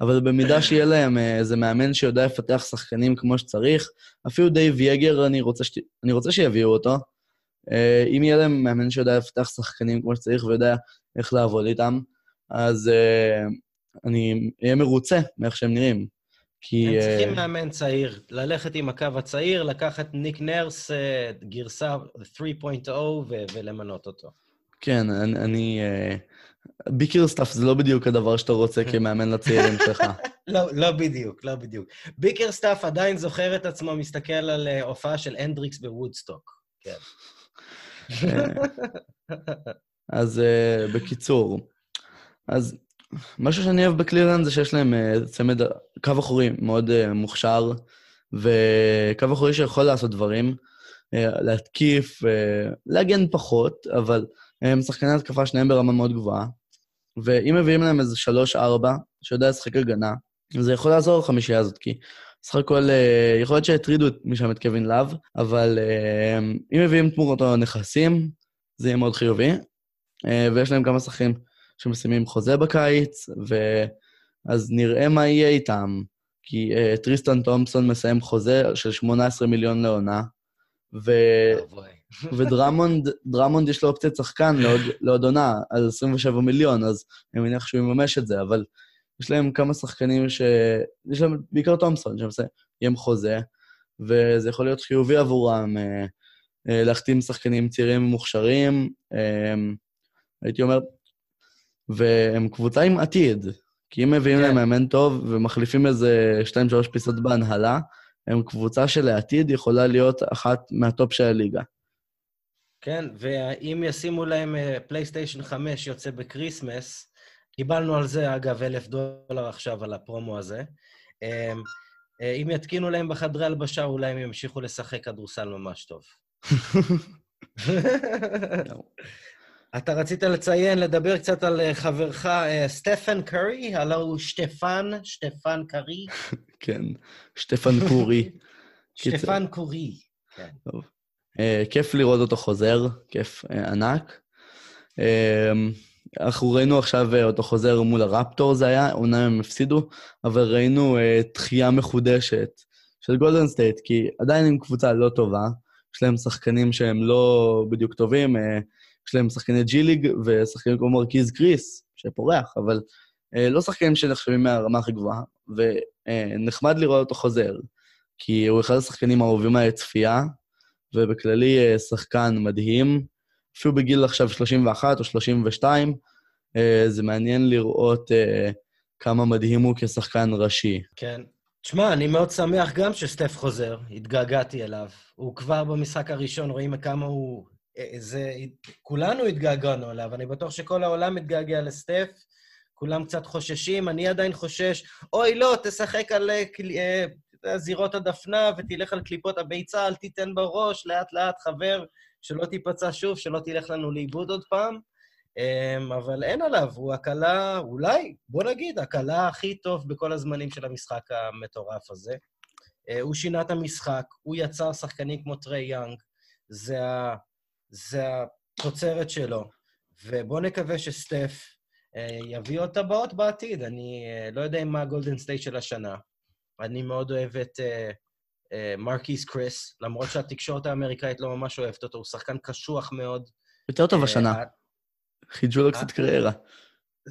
Speaker 2: אבל במידה שיהיה להם אה, איזה מאמן שיודע לפתח שחקנים כמו שצריך, אפילו דייב יגר, אני רוצה, שת... אני רוצה שיביאו אותו. אה, אם יהיה להם מאמן שיודע לפתח שחקנים כמו שצריך ויודע איך לעבוד איתם, אז אה, אני אהיה מרוצה מאיך שהם נראים.
Speaker 1: כי... הם צריכים מאמן צעיר, ללכת עם הקו הצעיר, לקחת ניק נרס, גרסה 3.0 ולמנות אותו.
Speaker 2: כן, אני... אני ביקרסטאף זה לא בדיוק הדבר שאתה רוצה כמאמן לצעירים שלך.
Speaker 1: לא, לא בדיוק, לא בדיוק. ביקרסטאף עדיין זוכר את עצמו, מסתכל על אה, הופעה של הנדריקס בוודסטוק. כן.
Speaker 2: אז בקיצור, אז משהו שאני אוהב בקליבלנד זה שיש להם אה, צמד, קו אחורי מאוד אה, מוכשר, וקו אחורי שיכול לעשות דברים, אה, להתקיף, להגן פחות, אבל הם שחקני התקפה שניהם ברמה מאוד גבוהה, ואם מביאים להם איזה שלוש-ארבע, שיודע לשחק הגנה, זה יכול לעזור לחמישייה הזאת, כי סך הכל, אה, יכול להיות שהטרידו משם את קווין לאב, אבל אה, אם מביאים תמורתו נכסים, זה יהיה מאוד חיובי. אה, ויש להם כמה שחקנים שמסיימים חוזה בקיץ, ואז נראה מה יהיה איתם. כי טריסטן תומפסון מסיים חוזה של 18 מיליון לעונה, ו... ודרמונד, דרמונד יש לו אופציית שחקן לעוד, לעוד עונה על 27 מיליון, אז אני מניח שהוא יממש את זה, אבל יש להם כמה שחקנים ש... יש להם בעיקר תומסון, שמסיים חוזה, וזה יכול להיות חיובי עבורם אה, אה, להחתים שחקנים צעירים ומוכשרים, אה, הייתי אומר, והם קבוצה עם עתיד, כי אם מביאים להם כן. מאמן טוב ומחליפים איזה שתיים, שלוש פיסות בהנהלה, הם קבוצה שלעתיד יכולה להיות אחת מהטופ של הליגה.
Speaker 1: כן, ואם ישימו להם פלייסטיישן 5 יוצא בקריסמס, קיבלנו על זה, אגב, אלף דולר עכשיו על הפרומו הזה. אמ, אה, אם יתקינו להם בחדרי הלבשה, אולי הם ימשיכו לשחק כדורסל ממש טוב. אתה רצית לציין, לדבר קצת על אה, חברך אה, סטפן קארי, הלו הוא שטפן, שטפן קארי.
Speaker 2: כן, סטפן קרי.
Speaker 1: סטפן קרי, כן.
Speaker 2: טוב. אה, כיף לראות אותו חוזר, כיף ענק. אה, אנחנו ראינו עכשיו אותו חוזר מול הראפטורס זה היה, אומנם הם הפסידו, אבל ראינו תחייה מחודשת של גולדן סטייט, כי עדיין הם קבוצה לא טובה, יש להם שחקנים שהם לא בדיוק טובים, יש להם שחקני ג'י ליג ושחקנים כמו מרקיז קריס, שפורח, אבל לא שחקנים שנחשבים מהרמה הכי גבוהה, ונחמד לראות אותו חוזר, כי הוא אחד השחקנים האהובים מהצפייה, ובכללי אה, שחקן מדהים. אפילו בגיל עכשיו 31 או 32, אה, זה מעניין לראות אה, כמה מדהים הוא כשחקן ראשי.
Speaker 1: כן. תשמע, אני מאוד שמח גם שסטף חוזר, התגעגעתי אליו. הוא כבר במשחק הראשון, רואים כמה הוא... זה... כולנו התגעגענו אליו, אני בטוח שכל העולם מתגעגע לסטף. כולם קצת חוששים, אני עדיין חושש, אוי, לא, תשחק על אה, זירות הדפנה ותלך על קליפות הביצה, אל תיתן בראש, לאט-לאט, חבר, שלא תיפצע שוב, שלא תלך לנו לאיבוד עוד פעם. אמ, אבל אין עליו, הוא הקלה, אולי, בוא נגיד, הקלה הכי טוב בכל הזמנים של המשחק המטורף הזה. אה, הוא שינה את המשחק, הוא יצר שחקנים כמו טריי יאנג, זה, ה, זה התוצרת שלו. ובואו נקווה שסטף אה, יביא עוד טבעות בעתיד. אני אה, לא יודע מה הגולדן סטייט של השנה. אני מאוד אוהב את מרקיס קריס, למרות שהתקשורת האמריקאית לא ממש אוהבת אותו, הוא שחקן קשוח מאוד.
Speaker 2: יותר טוב השנה. חידשו לו קצת קריירה.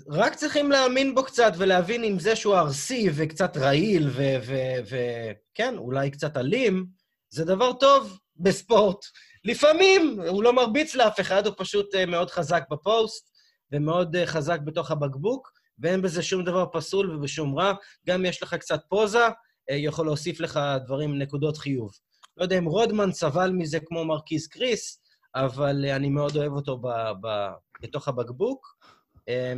Speaker 1: רק צריכים להאמין בו קצת ולהבין אם זה שהוא ארסי וקצת רעיל וכן, אולי קצת אלים, זה דבר טוב בספורט. לפעמים הוא לא מרביץ לאף אחד, הוא פשוט אה, מאוד חזק בפוסט ומאוד אה, חזק בתוך הבקבוק, ואין בזה שום דבר פסול ושום רע. גם יש לך קצת פוזה, אה, יכול להוסיף לך דברים, נקודות חיוב. לא יודע אם רודמן סבל מזה כמו מרקיס קריס, אבל אני מאוד אוהב אותו ב- ב- בתוך הבקבוק.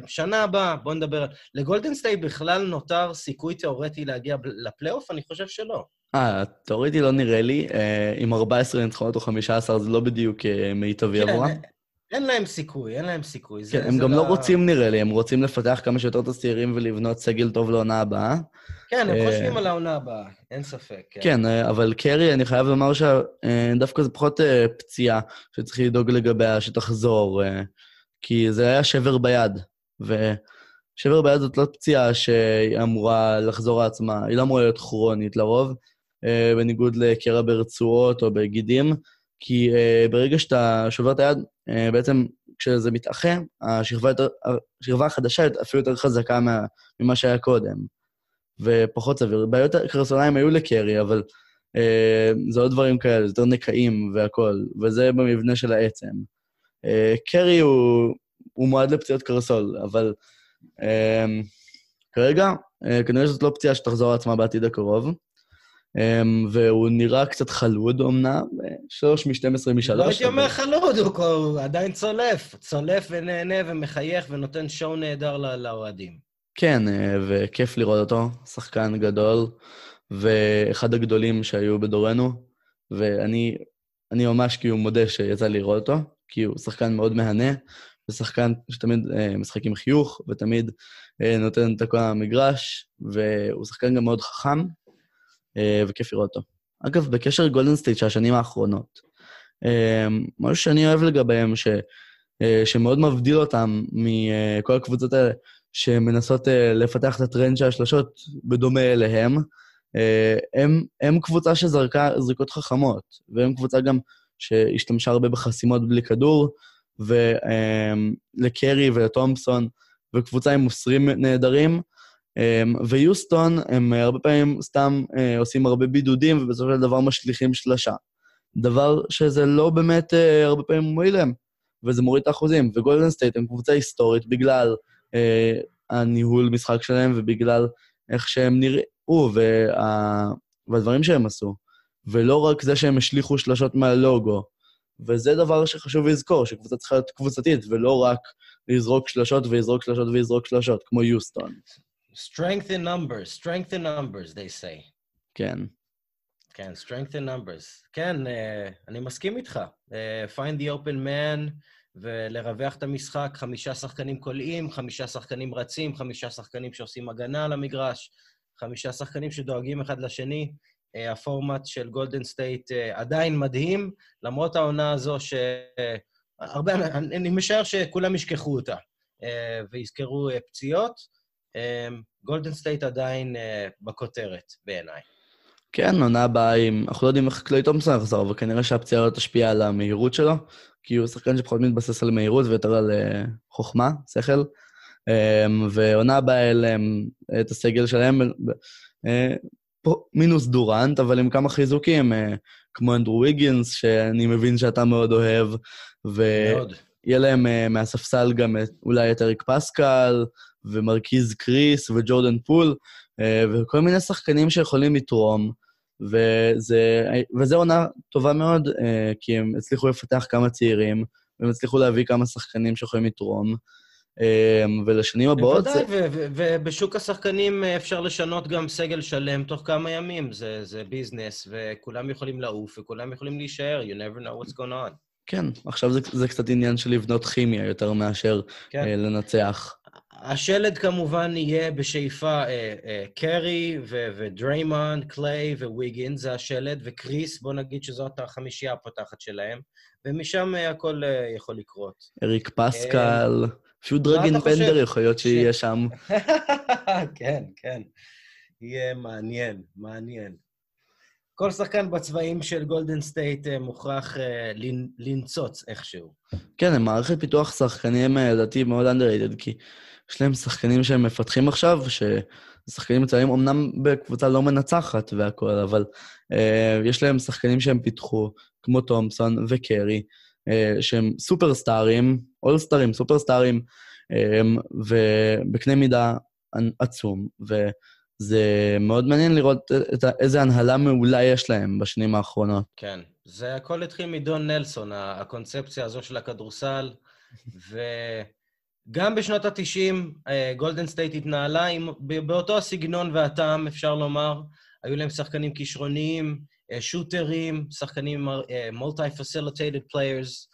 Speaker 1: שנה הבאה, בואו נדבר... לגולדן סטייט בכלל נותר סיכוי תיאורטי להגיע לפלייאוף? אני חושב שלא.
Speaker 2: אה, תיאורטי לא נראה לי. אה, עם 14 ניצחונות או 15 זה לא בדיוק אה, מיטבי כן, עבורם.
Speaker 1: אין להם סיכוי, אין להם סיכוי.
Speaker 2: כן, הם גם לא... לא רוצים, נראה לי, הם רוצים לפתח כמה שיותר את הצעירים ולבנות סגל טוב לעונה הבאה.
Speaker 1: כן, הם אה, חושבים על העונה הבאה, אין ספק. כן,
Speaker 2: כן אבל קרי, אני חייב לומר שדווקא זה פחות פציעה שצריך לדאוג לגביה, שתחזור. כי זה היה שבר ביד, ושבר ביד זאת לא פציעה שהיא אמורה לחזור לעצמה, היא לא אמורה להיות כרונית לרוב, בניגוד לקרע ברצועות או בגידים, כי אה, ברגע שאתה שובר את היד, אה, בעצם כשזה מתאחה, השכבה, החדשה אפילו יותר חזקה מה, ממה שהיה קודם, ופחות סביר. בעיות קרסוליים היו לקרי, אבל אה, זה עוד דברים כאלה, יותר נקעים והכול, וזה במבנה של העצם. אה, קרי הוא, הוא מועד לפציעות קרסול, אבל אה, כרגע, אה, כנראה שזאת לא פציעה שתחזור לעצמה בעתיד הקרוב. Um, והוא נראה קצת חלוד אמנם, שלוש מ-12 משלוש. לא
Speaker 1: הייתי אומר חלוד, הוא, הוא עדיין צולף. צולף ונהנה ומחייך ונותן שואו נהדר לאוהדים.
Speaker 2: כן, וכיף לראות אותו, שחקן גדול, ואחד הגדולים שהיו בדורנו, ואני ממש כאילו מודה שיצא לי לראות אותו. כי הוא שחקן מאוד מהנה, ושחקן שתמיד אה, משחק עם חיוך, ותמיד אה, נותן את הכל המגרש, והוא שחקן גם מאוד חכם, אה, וכיף לראות אותו. אגב, בקשר לגולדן סטייט של השנים האחרונות, אה, משהו שאני אוהב לגביהם, ש, אה, שמאוד מבדיל אותם מכל הקבוצות האלה, שמנסות אה, לפתח את הטרנד של השלושות בדומה אליהם, אה, הם, הם קבוצה שזרקה זריקות חכמות, והם קבוצה גם שהשתמשה הרבה בחסימות בלי כדור, ולקרי ולתומפסון, וקבוצה עם מוסרים נהדרים. אמ, ויוסטון, הם הרבה פעמים סתם אה, עושים הרבה בידודים, ובסופו של דבר משליכים שלשה. דבר שזה לא באמת אה, הרבה פעמים מועיל להם, וזה מוריד את האחוזים. וגולדן סטייט הם קבוצה היסטורית בגלל אה, הניהול משחק שלהם ובגלל איך שהם נראו וה... והדברים שהם עשו. ולא רק זה שהם השליכו שלשות מהלוגו. וזה דבר שחשוב לזכור, שקבוצה צריכה להיות קבוצתית, ולא רק לזרוק שלשות ויזרוק שלשות ויזרוק שלשות, כמו יוסטון.
Speaker 1: Strength in numbers, strength in numbers, they say.
Speaker 2: כן.
Speaker 1: כן, strength in numbers. כן, uh, אני מסכים איתך. Uh, find the open man ולרווח את המשחק, חמישה שחקנים קולעים, חמישה שחקנים רצים, חמישה שחקנים שעושים הגנה על המגרש, חמישה שחקנים שדואגים אחד לשני. אה, הפורמט של גולדן סטייט אה, עדיין מדהים, למרות העונה הזו שהרבה, אני משער שכולם ישכחו אותה אה, ויזכרו פציעות. גולדן סטייט עדיין בכותרת, בעיניי.
Speaker 2: כן, עונה הבאה עם... אנחנו לא יודעים איך קליי תומפסון יחזור, אבל כנראה שהפציעה לא תשפיע על המהירות שלו, כי הוא שחקן שפחות מתבסס על מהירות ויותר על חוכמה, שכל. ועונה הבאה אליהם את הסגל שלהם מינוס דורנט, אבל עם כמה חיזוקים, אה, כמו אנדרו ויגינס, שאני מבין שאתה מאוד אוהב, ויהיה להם אה, מהספסל גם אולי את אריק פסקל, ומרכיז קריס, וג'ורדן פול, אה, וכל מיני שחקנים שיכולים לתרום. וזה, וזה עונה טובה מאוד, כי הם הצליחו לפתח כמה צעירים, והם הצליחו להביא כמה שחקנים שיכולים לתרום. אמ, ולשנים הבאות...
Speaker 1: בוודאי, ובשוק השחקנים אה, אפשר לשנות גם סגל שלם תוך כמה ימים. זה, זה ביזנס, וכולם יכולים לעוף, וכולם יכולים להישאר. You never know what's going on.
Speaker 2: כן, עכשיו זה, זה קצת עניין של לבנות כימיה יותר מאשר
Speaker 1: כן.
Speaker 2: אה, לנצח.
Speaker 1: השלד כמובן יהיה בשאיפה אה, אה, קרי ו- ודריימונד, קליי וויגינס, זה השלד, וקריס, בוא נגיד שזאת החמישייה הפותחת שלהם, ומשם אה, הכל יכול לקרות.
Speaker 2: אריק פסקל, אפילו דרגן בנדר יכול להיות שיהיה שם.
Speaker 1: כן, כן. יהיה מעניין, מעניין. כל שחקן בצבעים של גולדן סטייט מוכרח לנ- לנצוץ איכשהו.
Speaker 2: כן, מערכת פיתוח שחקנים, לדעתי, מאוד underrated, כי יש להם שחקנים שהם מפתחים עכשיו, ששחקנים מצוינים אמנם בקבוצה לא מנצחת והכול, אבל אה, יש להם שחקנים שהם פיתחו, כמו תומפסון וקרי, אה, שהם סופרסטארים, אולסטארים, סופרסטארים, אה, ובקנה מידה עצום, וזה מאוד מעניין לראות את, איזה הנהלה מעולה יש להם בשנים האחרונות.
Speaker 1: כן. זה הכל התחיל מדון נלסון, הקונספציה הזו של הכדורסל, וגם בשנות ה-90 גולדן סטייט התנהלה עם, באותו הסגנון והטעם, אפשר לומר. היו להם שחקנים כישרוניים, אה, shooters, שחקנים multi-facilitated players,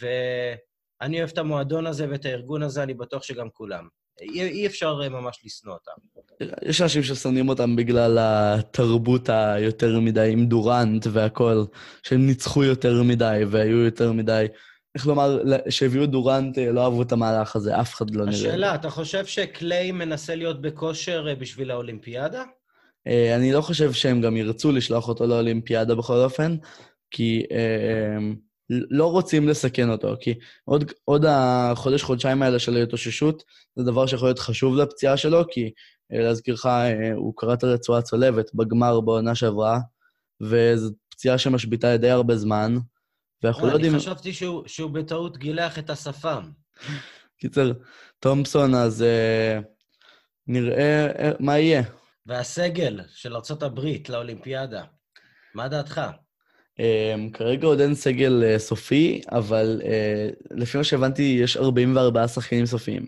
Speaker 1: ואני אוהב את המועדון הזה ואת הארגון הזה, אני בטוח שגם כולם. אי, אי אפשר אה, ממש לשנוא אותם.
Speaker 2: יש אנשים ששונאים אותם בגלל התרבות היותר מדי עם דורנט והכל, שהם ניצחו יותר מדי והיו יותר מדי... איך לומר, שהביאו דורנט, אה, לא אהבו את המהלך הזה, אף אחד לא נראה.
Speaker 1: השאלה, אתה חושב שקליי מנסה להיות בכושר אה, בשביל האולימפיאדה?
Speaker 2: אה, אני לא חושב שהם גם ירצו לשלוח אותו לאולימפיאדה בכל אופן, כי לא רוצים לסכן אותו, כי עוד, עוד החודש-חודשיים האלה של ההתאוששות, זה דבר שיכול להיות חשוב לפציעה שלו, כי להזכירך, הוא קרע את הרצועה הצולבת בגמר בעונה שעברה, וזו פציעה שמשביתה די הרבה זמן, ואנחנו לא
Speaker 1: אני
Speaker 2: יודעים...
Speaker 1: חשבתי שהוא, שהוא בטעות גילח את השפם.
Speaker 2: קיצר, תומפסון, אז אה, נראה אה, מה יהיה.
Speaker 1: והסגל של ארה"ב לאולימפיאדה, מה דעתך?
Speaker 2: Um, כרגע עוד אין סגל uh, סופי, אבל uh, לפי מה שהבנתי, יש 44 שחקנים סופיים.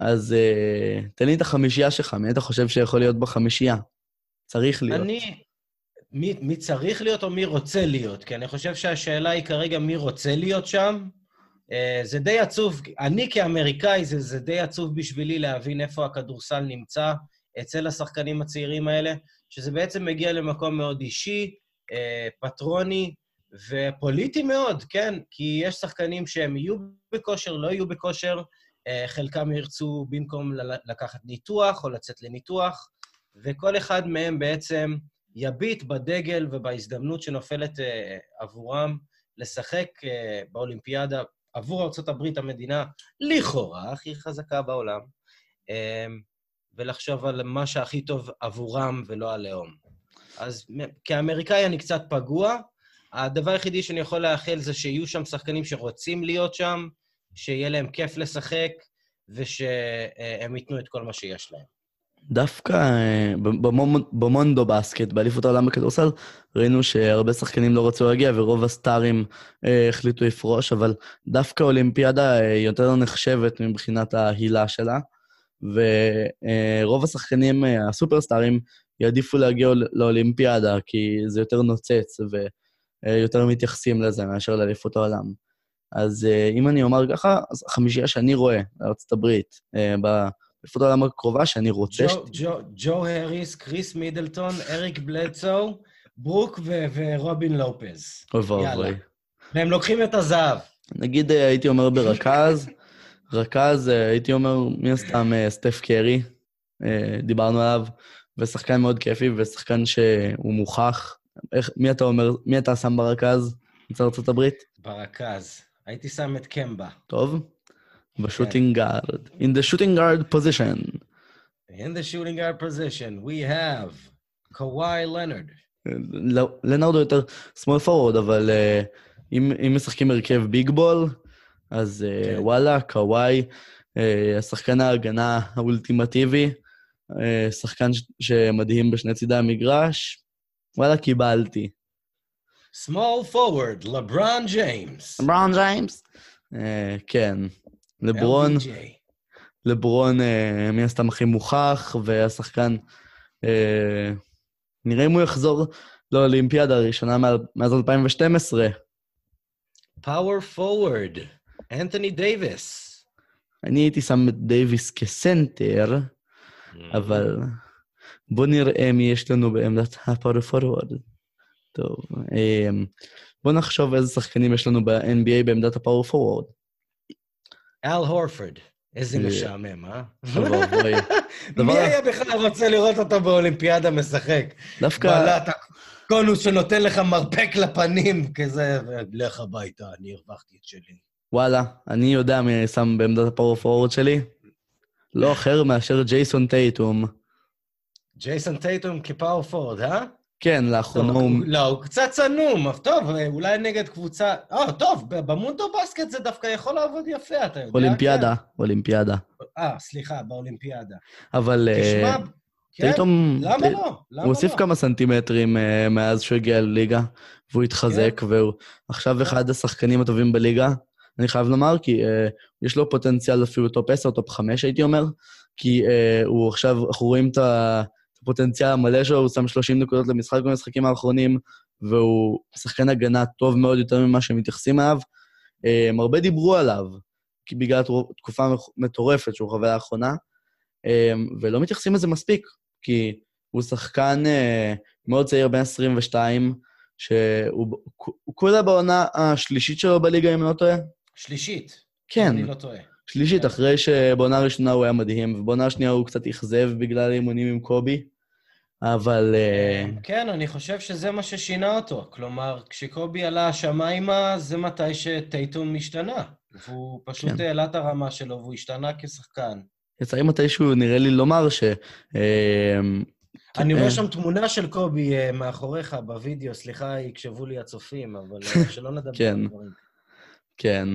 Speaker 2: אז uh, תן לי את החמישייה שלך, מי אתה חושב שיכול להיות בחמישייה? צריך להיות.
Speaker 1: אני... מי, מי צריך להיות או מי רוצה להיות? כי אני חושב שהשאלה היא כרגע מי רוצה להיות שם. Uh, זה די עצוב, אני כאמריקאי, זה, זה די עצוב בשבילי להבין איפה הכדורסל נמצא אצל השחקנים הצעירים האלה, שזה בעצם מגיע למקום מאוד אישי, uh, פטרוני ופוליטי מאוד, כן? כי יש שחקנים שהם יהיו בכושר, לא יהיו בכושר, uh, חלקם ירצו במקום לקחת ניתוח או לצאת לניתוח, וכל אחד מהם בעצם יביט בדגל ובהזדמנות שנופלת uh, עבורם לשחק uh, באולימפיאדה עבור ארה"ב, המדינה לכאורה הכי חזקה בעולם, ולחשוב על מה שהכי טוב עבורם ולא עליהם. אז כאמריקאי אני קצת פגוע. הדבר היחידי שאני יכול לאחל זה שיהיו שם שחקנים שרוצים להיות שם, שיהיה להם כיף לשחק, ושהם ייתנו את כל מה שיש להם.
Speaker 2: דווקא אה, במונדו בסקט, באליפות העולם בכדורסל, ראינו שהרבה שחקנים לא רצו להגיע ורוב הסטארים אה, החליטו לפרוש, אבל דווקא אולימפיאדה אה, יותר נחשבת מבחינת ההילה שלה, ורוב השחקנים, אה, הסופרסטארים, יעדיפו להגיע לא- לאולימפיאדה, כי זה יותר נוצץ ויותר מתייחסים לזה מאשר לאליפות העולם. אז אה, אם אני אומר ככה, אז החמישייה שאני רואה בארצות הברית, באליפות העולם הקרובה, שאני רוצה...
Speaker 1: ג'ו, ג'ו, ג'ו הריס, קריס מידלטון, אריק בלדסו, ברוק ו- ורובין לופז.
Speaker 2: אוי. ואבוי.
Speaker 1: והם לוקחים את הזהב.
Speaker 2: נגיד אה, הייתי אומר ברכז, רכז אה, הייתי אומר מן הסתם אה, סטף קרי, דיברנו עליו, ושחקן מאוד כיפי, ושחקן שהוא מוכח. איך, מי אתה אומר, מי אתה שם ברכז אצל ארצות הברית?
Speaker 1: ברכז. הייתי שם את קמבה.
Speaker 2: טוב? בשוטינג גארד. In the shooting guard position.
Speaker 1: In the shooting guard position, we have קוואי לנרד.
Speaker 2: לא- לנארדו יותר small forward, אבל אה, אם, אם משחקים הרכב ביג בול, אז אה,
Speaker 1: כן.
Speaker 2: וואלה, קוואי, אה, שחקן ההגנה האולטימטיבי, שחקן שמדהים בשני צידי המגרש, וואלה, קיבלתי.
Speaker 1: small forward, לברון ג'יימס.
Speaker 2: בראון ג'יימס? כן. לברון,
Speaker 1: LBJ.
Speaker 2: לברון אה, מן הסתם הכי מוכח, והשחקן, אה, נראה אם הוא יחזור לאולימפיאדה הראשונה מאז 2012.
Speaker 1: power forward, אנתוני דייוויס.
Speaker 2: אני הייתי שם את דייוויס כסנטר, אבל בוא נראה מי יש לנו בעמדת ה power forward. טוב, אמ, בוא נחשוב איזה שחקנים יש לנו ב-NBA בעמדת הפאור פורוורד.
Speaker 1: אל הורפורד. איזה משעמם, אה? מי היה בכלל רוצה לראות אותו באולימפיאדה משחק?
Speaker 2: דווקא,
Speaker 1: בעלת הקונוס שנותן לך מרפק לפנים, כזה, לך הביתה, אני הרווחתי את שלי.
Speaker 2: וואלה, אני יודע מי אני שם בעמדת הפאור פורוורד שלי. לא אחר מאשר ג'ייסון טייטום.
Speaker 1: ג'ייסון טייטום כפאור פורד, אה?
Speaker 2: כן, לאחרונה הוא...
Speaker 1: לא, הוא קצת צנום, אבל טוב, אולי נגד קבוצה... אה, טוב, במונדו בסקט זה דווקא יכול לעבוד יפה, אתה יודע?
Speaker 2: אולימפיאדה, אולימפיאדה.
Speaker 1: כן. אה, סליחה, באולימפיאדה.
Speaker 2: אבל אה,
Speaker 1: תשמע, כן. למה לא?
Speaker 2: הוא הוסיף
Speaker 1: לא?
Speaker 2: כמה סנטימטרים אה, מאז שהוא הגיע לליגה, והוא התחזק,
Speaker 1: כן.
Speaker 2: והוא עכשיו אחד השחקנים הטובים בליגה. אני חייב לומר, כי אה, יש לו פוטנציאל אפילו טופ 10, טופ 5, הייתי אומר, כי הוא עכשיו, אנחנו רואים את ה- הפוטנציאל המלא שלו, הוא שם 30 נקודות למשחק במשחקים האחרונים, והוא שחקן הגנה טוב מאוד יותר ממה שמתייחסים אליו. אה, הרבה דיברו עליו, כי בגלל תקופה מטורפת שהוא חווה לאחרונה, אה, ולא מתייחסים לזה מספיק, כי הוא שחקן אה, מאוד צעיר, בן 22, שהוא הוא כולה בעונה השלישית שלו בליגה, אם אני לא טועה.
Speaker 1: שלישית.
Speaker 2: כן,
Speaker 1: אני לא טועה.
Speaker 2: שלישית, אחרי שבעונה הראשונה הוא היה מדהים, ובעונה השנייה הוא קצת אכזב בגלל אימונים עם קובי, אבל... אה,
Speaker 1: כן, אני חושב שזה מה ששינה אותו. כלומר, כשקובי עלה השמיימה, זה מתי שטייטום השתנה. והוא פשוט
Speaker 2: כן.
Speaker 1: העלה את הרמה שלו, והוא השתנה כשחקן.
Speaker 2: יצא מתישהו, נראה לי לומר ש... אה,
Speaker 1: אני
Speaker 2: אה.
Speaker 1: רואה שם תמונה של קובי אה, מאחוריך בווידאו, סליחה, יקשבו לי הצופים, אבל אה, שלא נדבר
Speaker 2: כן.
Speaker 1: על דברים.
Speaker 2: כן,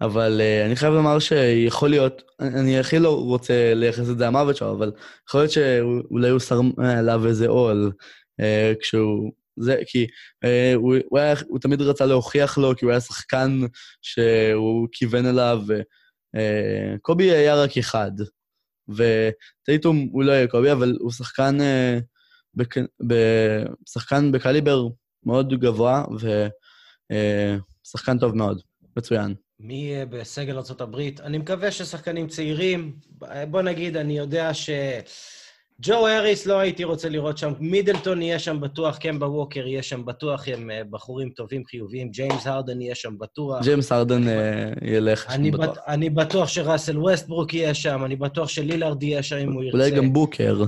Speaker 2: אבל uh, אני חייב לומר שיכול להיות, אני הכי לא רוצה לייחס את זה למוות שלו, אבל יכול להיות שאולי הוא שם עליו איזה עול uh, כשהוא... זה, כי uh, הוא, הוא, היה, הוא תמיד רצה להוכיח לו, כי הוא היה שחקן שהוא כיוון אליו, וקובי היה רק אחד. וטייטום הוא לא יהיה קובי, אבל הוא שחקן, uh, בק, ב, שחקן בקליבר מאוד גבוה, ושחקן טוב מאוד. מצוין.
Speaker 1: מי יהיה בסגל ארה"ב? אני מקווה ששחקנים צעירים, בוא נגיד, אני יודע ש... ג'ו האריס לא הייתי רוצה לראות שם, מידלטון יהיה שם בטוח, קמבה ווקר יהיה שם בטוח, הם אה, בחורים טובים, חיוביים, ג'יימס הרדן יהיה שם בטוח.
Speaker 2: ג'יימס הרדן אה, ילך שם
Speaker 1: אני,
Speaker 2: בטוח.
Speaker 1: בט... אני בטוח שראסל ווסטברוק יהיה שם, אני בטוח שלילארד יהיה שם אם הוא ירצה.
Speaker 2: אולי גם בוקר.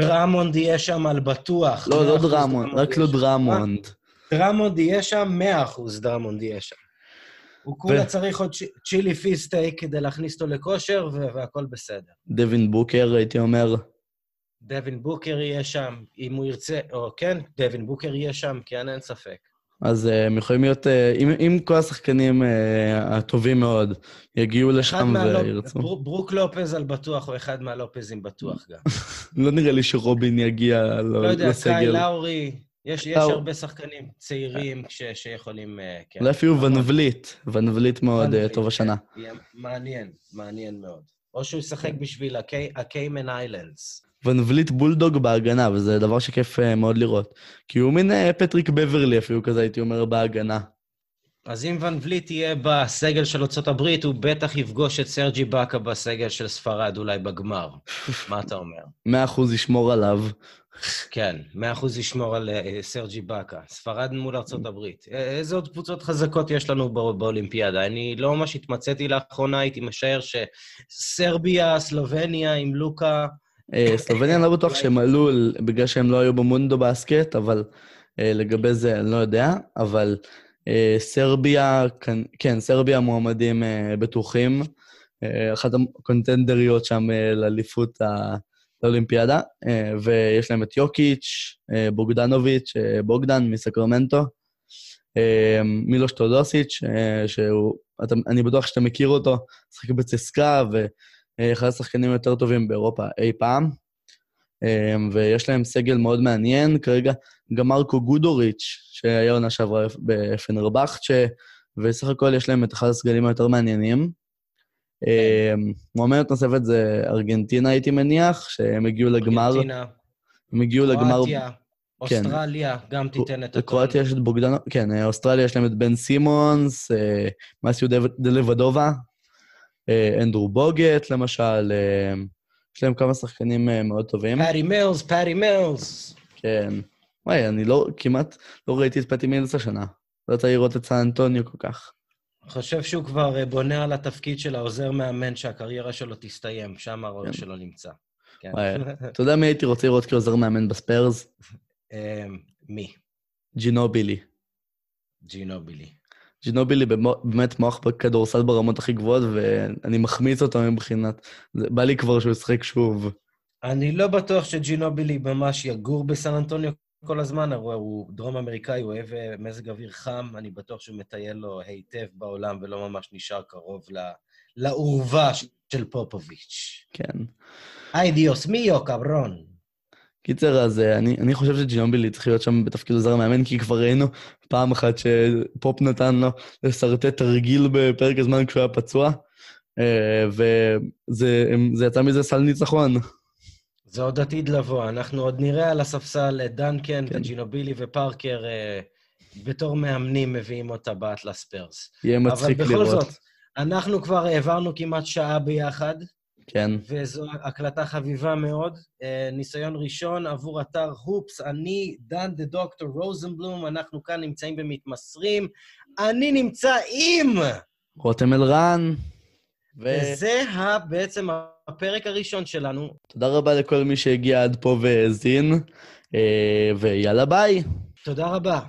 Speaker 1: דרמונד יהיה שם על בטוח.
Speaker 2: לא, לא
Speaker 1: 100%
Speaker 2: דרמונד, רק לא. דרמונד.
Speaker 1: דרמונד יהיה שם, 100% דרמונד יהיה שם. הוא כולה צריך עוד Philly cheesesteak כדי להכניס אותו לכושר, ו- והכל בסדר.
Speaker 2: דווין בוקר, הייתי אומר.
Speaker 1: דווין בוקר יהיה שם, אם הוא ירצה, או כן, דווין בוקר יהיה שם, כן, אין ספק.
Speaker 2: אז אה, הם יכולים להיות, אה, אם, אם כל השחקנים אה, הטובים מאוד יגיעו לשם וירצו.
Speaker 1: בר- ברוק לופז על בטוח, או אחד מהלופזים בטוח גם.
Speaker 2: לא נראה לי שרובין יגיע ל-
Speaker 1: לא יודע, קאי
Speaker 2: לסגל.
Speaker 1: לאורי, יש יש. הרבה שחקנים צעירים ש- שיכולים... אה, כן.
Speaker 2: אולי אפילו. ון וליט. ון וליט מאוד אה, טוב
Speaker 1: כן.
Speaker 2: השנה.
Speaker 1: מעניין, מעניין מאוד. או שהוא ישחק בשביל הקיי- ה Cayman Islands.
Speaker 2: ון וליט bulldog בהגנה, וזה דבר שכיף אה, מאוד לראות. כי הוא מין פטריק בברלי אפילו כזה, הייתי אומר, בהגנה.
Speaker 1: אז אם ון וליט יהיה בסגל של ארה"ב, הוא בטח יפגוש את סרג'י באקה בסגל של ספרד, אולי בגמר. מה אתה אומר?
Speaker 2: מאה אחוז ישמור עליו.
Speaker 1: כן, מאה אחוז ישמור על אה, סרג'י באקה. ספרד מול ארה"ב. אה, איזה עוד קבוצות חזקות יש לנו בא- באולימפיאדה? אני לא ממש התמצאתי לאחרונה, הייתי משער שסרביה, סלובניה עם לוקה...
Speaker 2: אה, סלובניה, אני לא בטוח שהם עלו בגלל שהם לא היו במונדו בסקט, אבל לגבי זה אני לא יודע, אבל סרביה, כן, כן, סרביה מועמדים בטוחים, אחת הקונטנדריות שם לאליפות ה- לאולימפיאדה, אה, ויש להם את יוקיץ', אה, בוגדנוביץ', אה, בוגדן מסקרמנטו, מילוש טודוסיץ', שהוא, אתה, אני בטוח שאתה מכיר אותו, משחק בצסקה, ו... אה, אחד השחקנים היותר טובים באירופה אי פעם, ויש להם סגל מאוד מעניין. כרגע גם מרקו גודוריץ', שהיה עונה שעברה בפנרבכצ'ה, וסך הכל יש להם את אחד הסגלים היותר מעניינים. אה, מועמדת נוספת זה ארגנטינה, הייתי מניח, שהם הגיעו לגמר.
Speaker 1: ארגנטינה,
Speaker 2: הם הגיעו לגמר...
Speaker 1: קרואטיה,
Speaker 2: כן.
Speaker 1: אוסטרליה, גם תיתן את.
Speaker 2: לקרואטיה יש את בוגדנו, כן, אה, אוסטרליה יש להם את בן סימונס, אה, מתיו דב- דלבדובה, אה, אנדרו בוגט, למשל, יש להם כמה שחקנים מאוד טובים.
Speaker 1: פארי מילס, פארי מילס.
Speaker 2: כן. וואי, אני לא, כמעט לא ראיתי את פטי מילס השנה. לא יצא לראות את סן אנטוניו כל כך.
Speaker 1: חושב שהוא כבר אה, בונה על התפקיד של העוזר מאמן שהקריירה שלו תסתיים, שם הראש
Speaker 2: כן.
Speaker 1: שלו נמצא. כן.
Speaker 2: אתה יודע מי הייתי רוצה לראות כעוזר מאמן בספיירס?
Speaker 1: אה, מי?
Speaker 2: ג'ינובילי.
Speaker 1: ג'ינובילי.
Speaker 2: ג'ינובילי באמת מוח בכדורסל ברמות הכי גבוהות, ואני מחמיץ אותו מבחינת... בא לי כבר שהוא ישחק שוב.
Speaker 1: אני לא בטוח שג'ינובילי ממש יגור בסן אנטוניו כל הזמן, הוא דרום אמריקאי, הוא אוהב אה, מזג אוויר חם, אני בטוח שהוא מטייל לו היטב בעולם ולא ממש נשאר קרוב ל- לאורווה של פופוביץ'.
Speaker 2: כן.
Speaker 1: Ay Dios mío, cabrón.
Speaker 2: קיצר, אז אה, אני, אני חושב שג'ינובילי צריך להיות שם בתפקיד עוזר המאמן, כי כבר ראינו פעם אחת שפופ נתן לו לשרטט תרגיל בפרק הזמן כשהוא היה פצוע, אה, וזה יצא מזה סל ניצחון.
Speaker 1: זה עוד עתיד לבוא, אנחנו עוד נראה על הספסל את דנקן
Speaker 2: כן.
Speaker 1: וג'ינובילי ופארקר אה, בתור מאמנים מביאים אותה ב Let's Spurs.
Speaker 2: יהיה
Speaker 1: אבל
Speaker 2: מצחיק
Speaker 1: בכל
Speaker 2: לראות.
Speaker 1: זאת, אנחנו כבר העברנו כמעט שעה ביחד,
Speaker 2: כן,
Speaker 1: וזו הקלטה חביבה מאוד. אה, ניסיון ראשון עבור אתר הופס, אני, דן דה דוקטור רוזנבלום, אנחנו כאן נמצאים במתמסרים. אני נמצא עם...
Speaker 2: רותם אלרן, ותודה
Speaker 1: וזה בעצם הפרק הראשון שלנו.
Speaker 2: רבה לכל מי שהגיע עד פה והאזין, אה, ויאללה ביי.
Speaker 1: תודה רבה.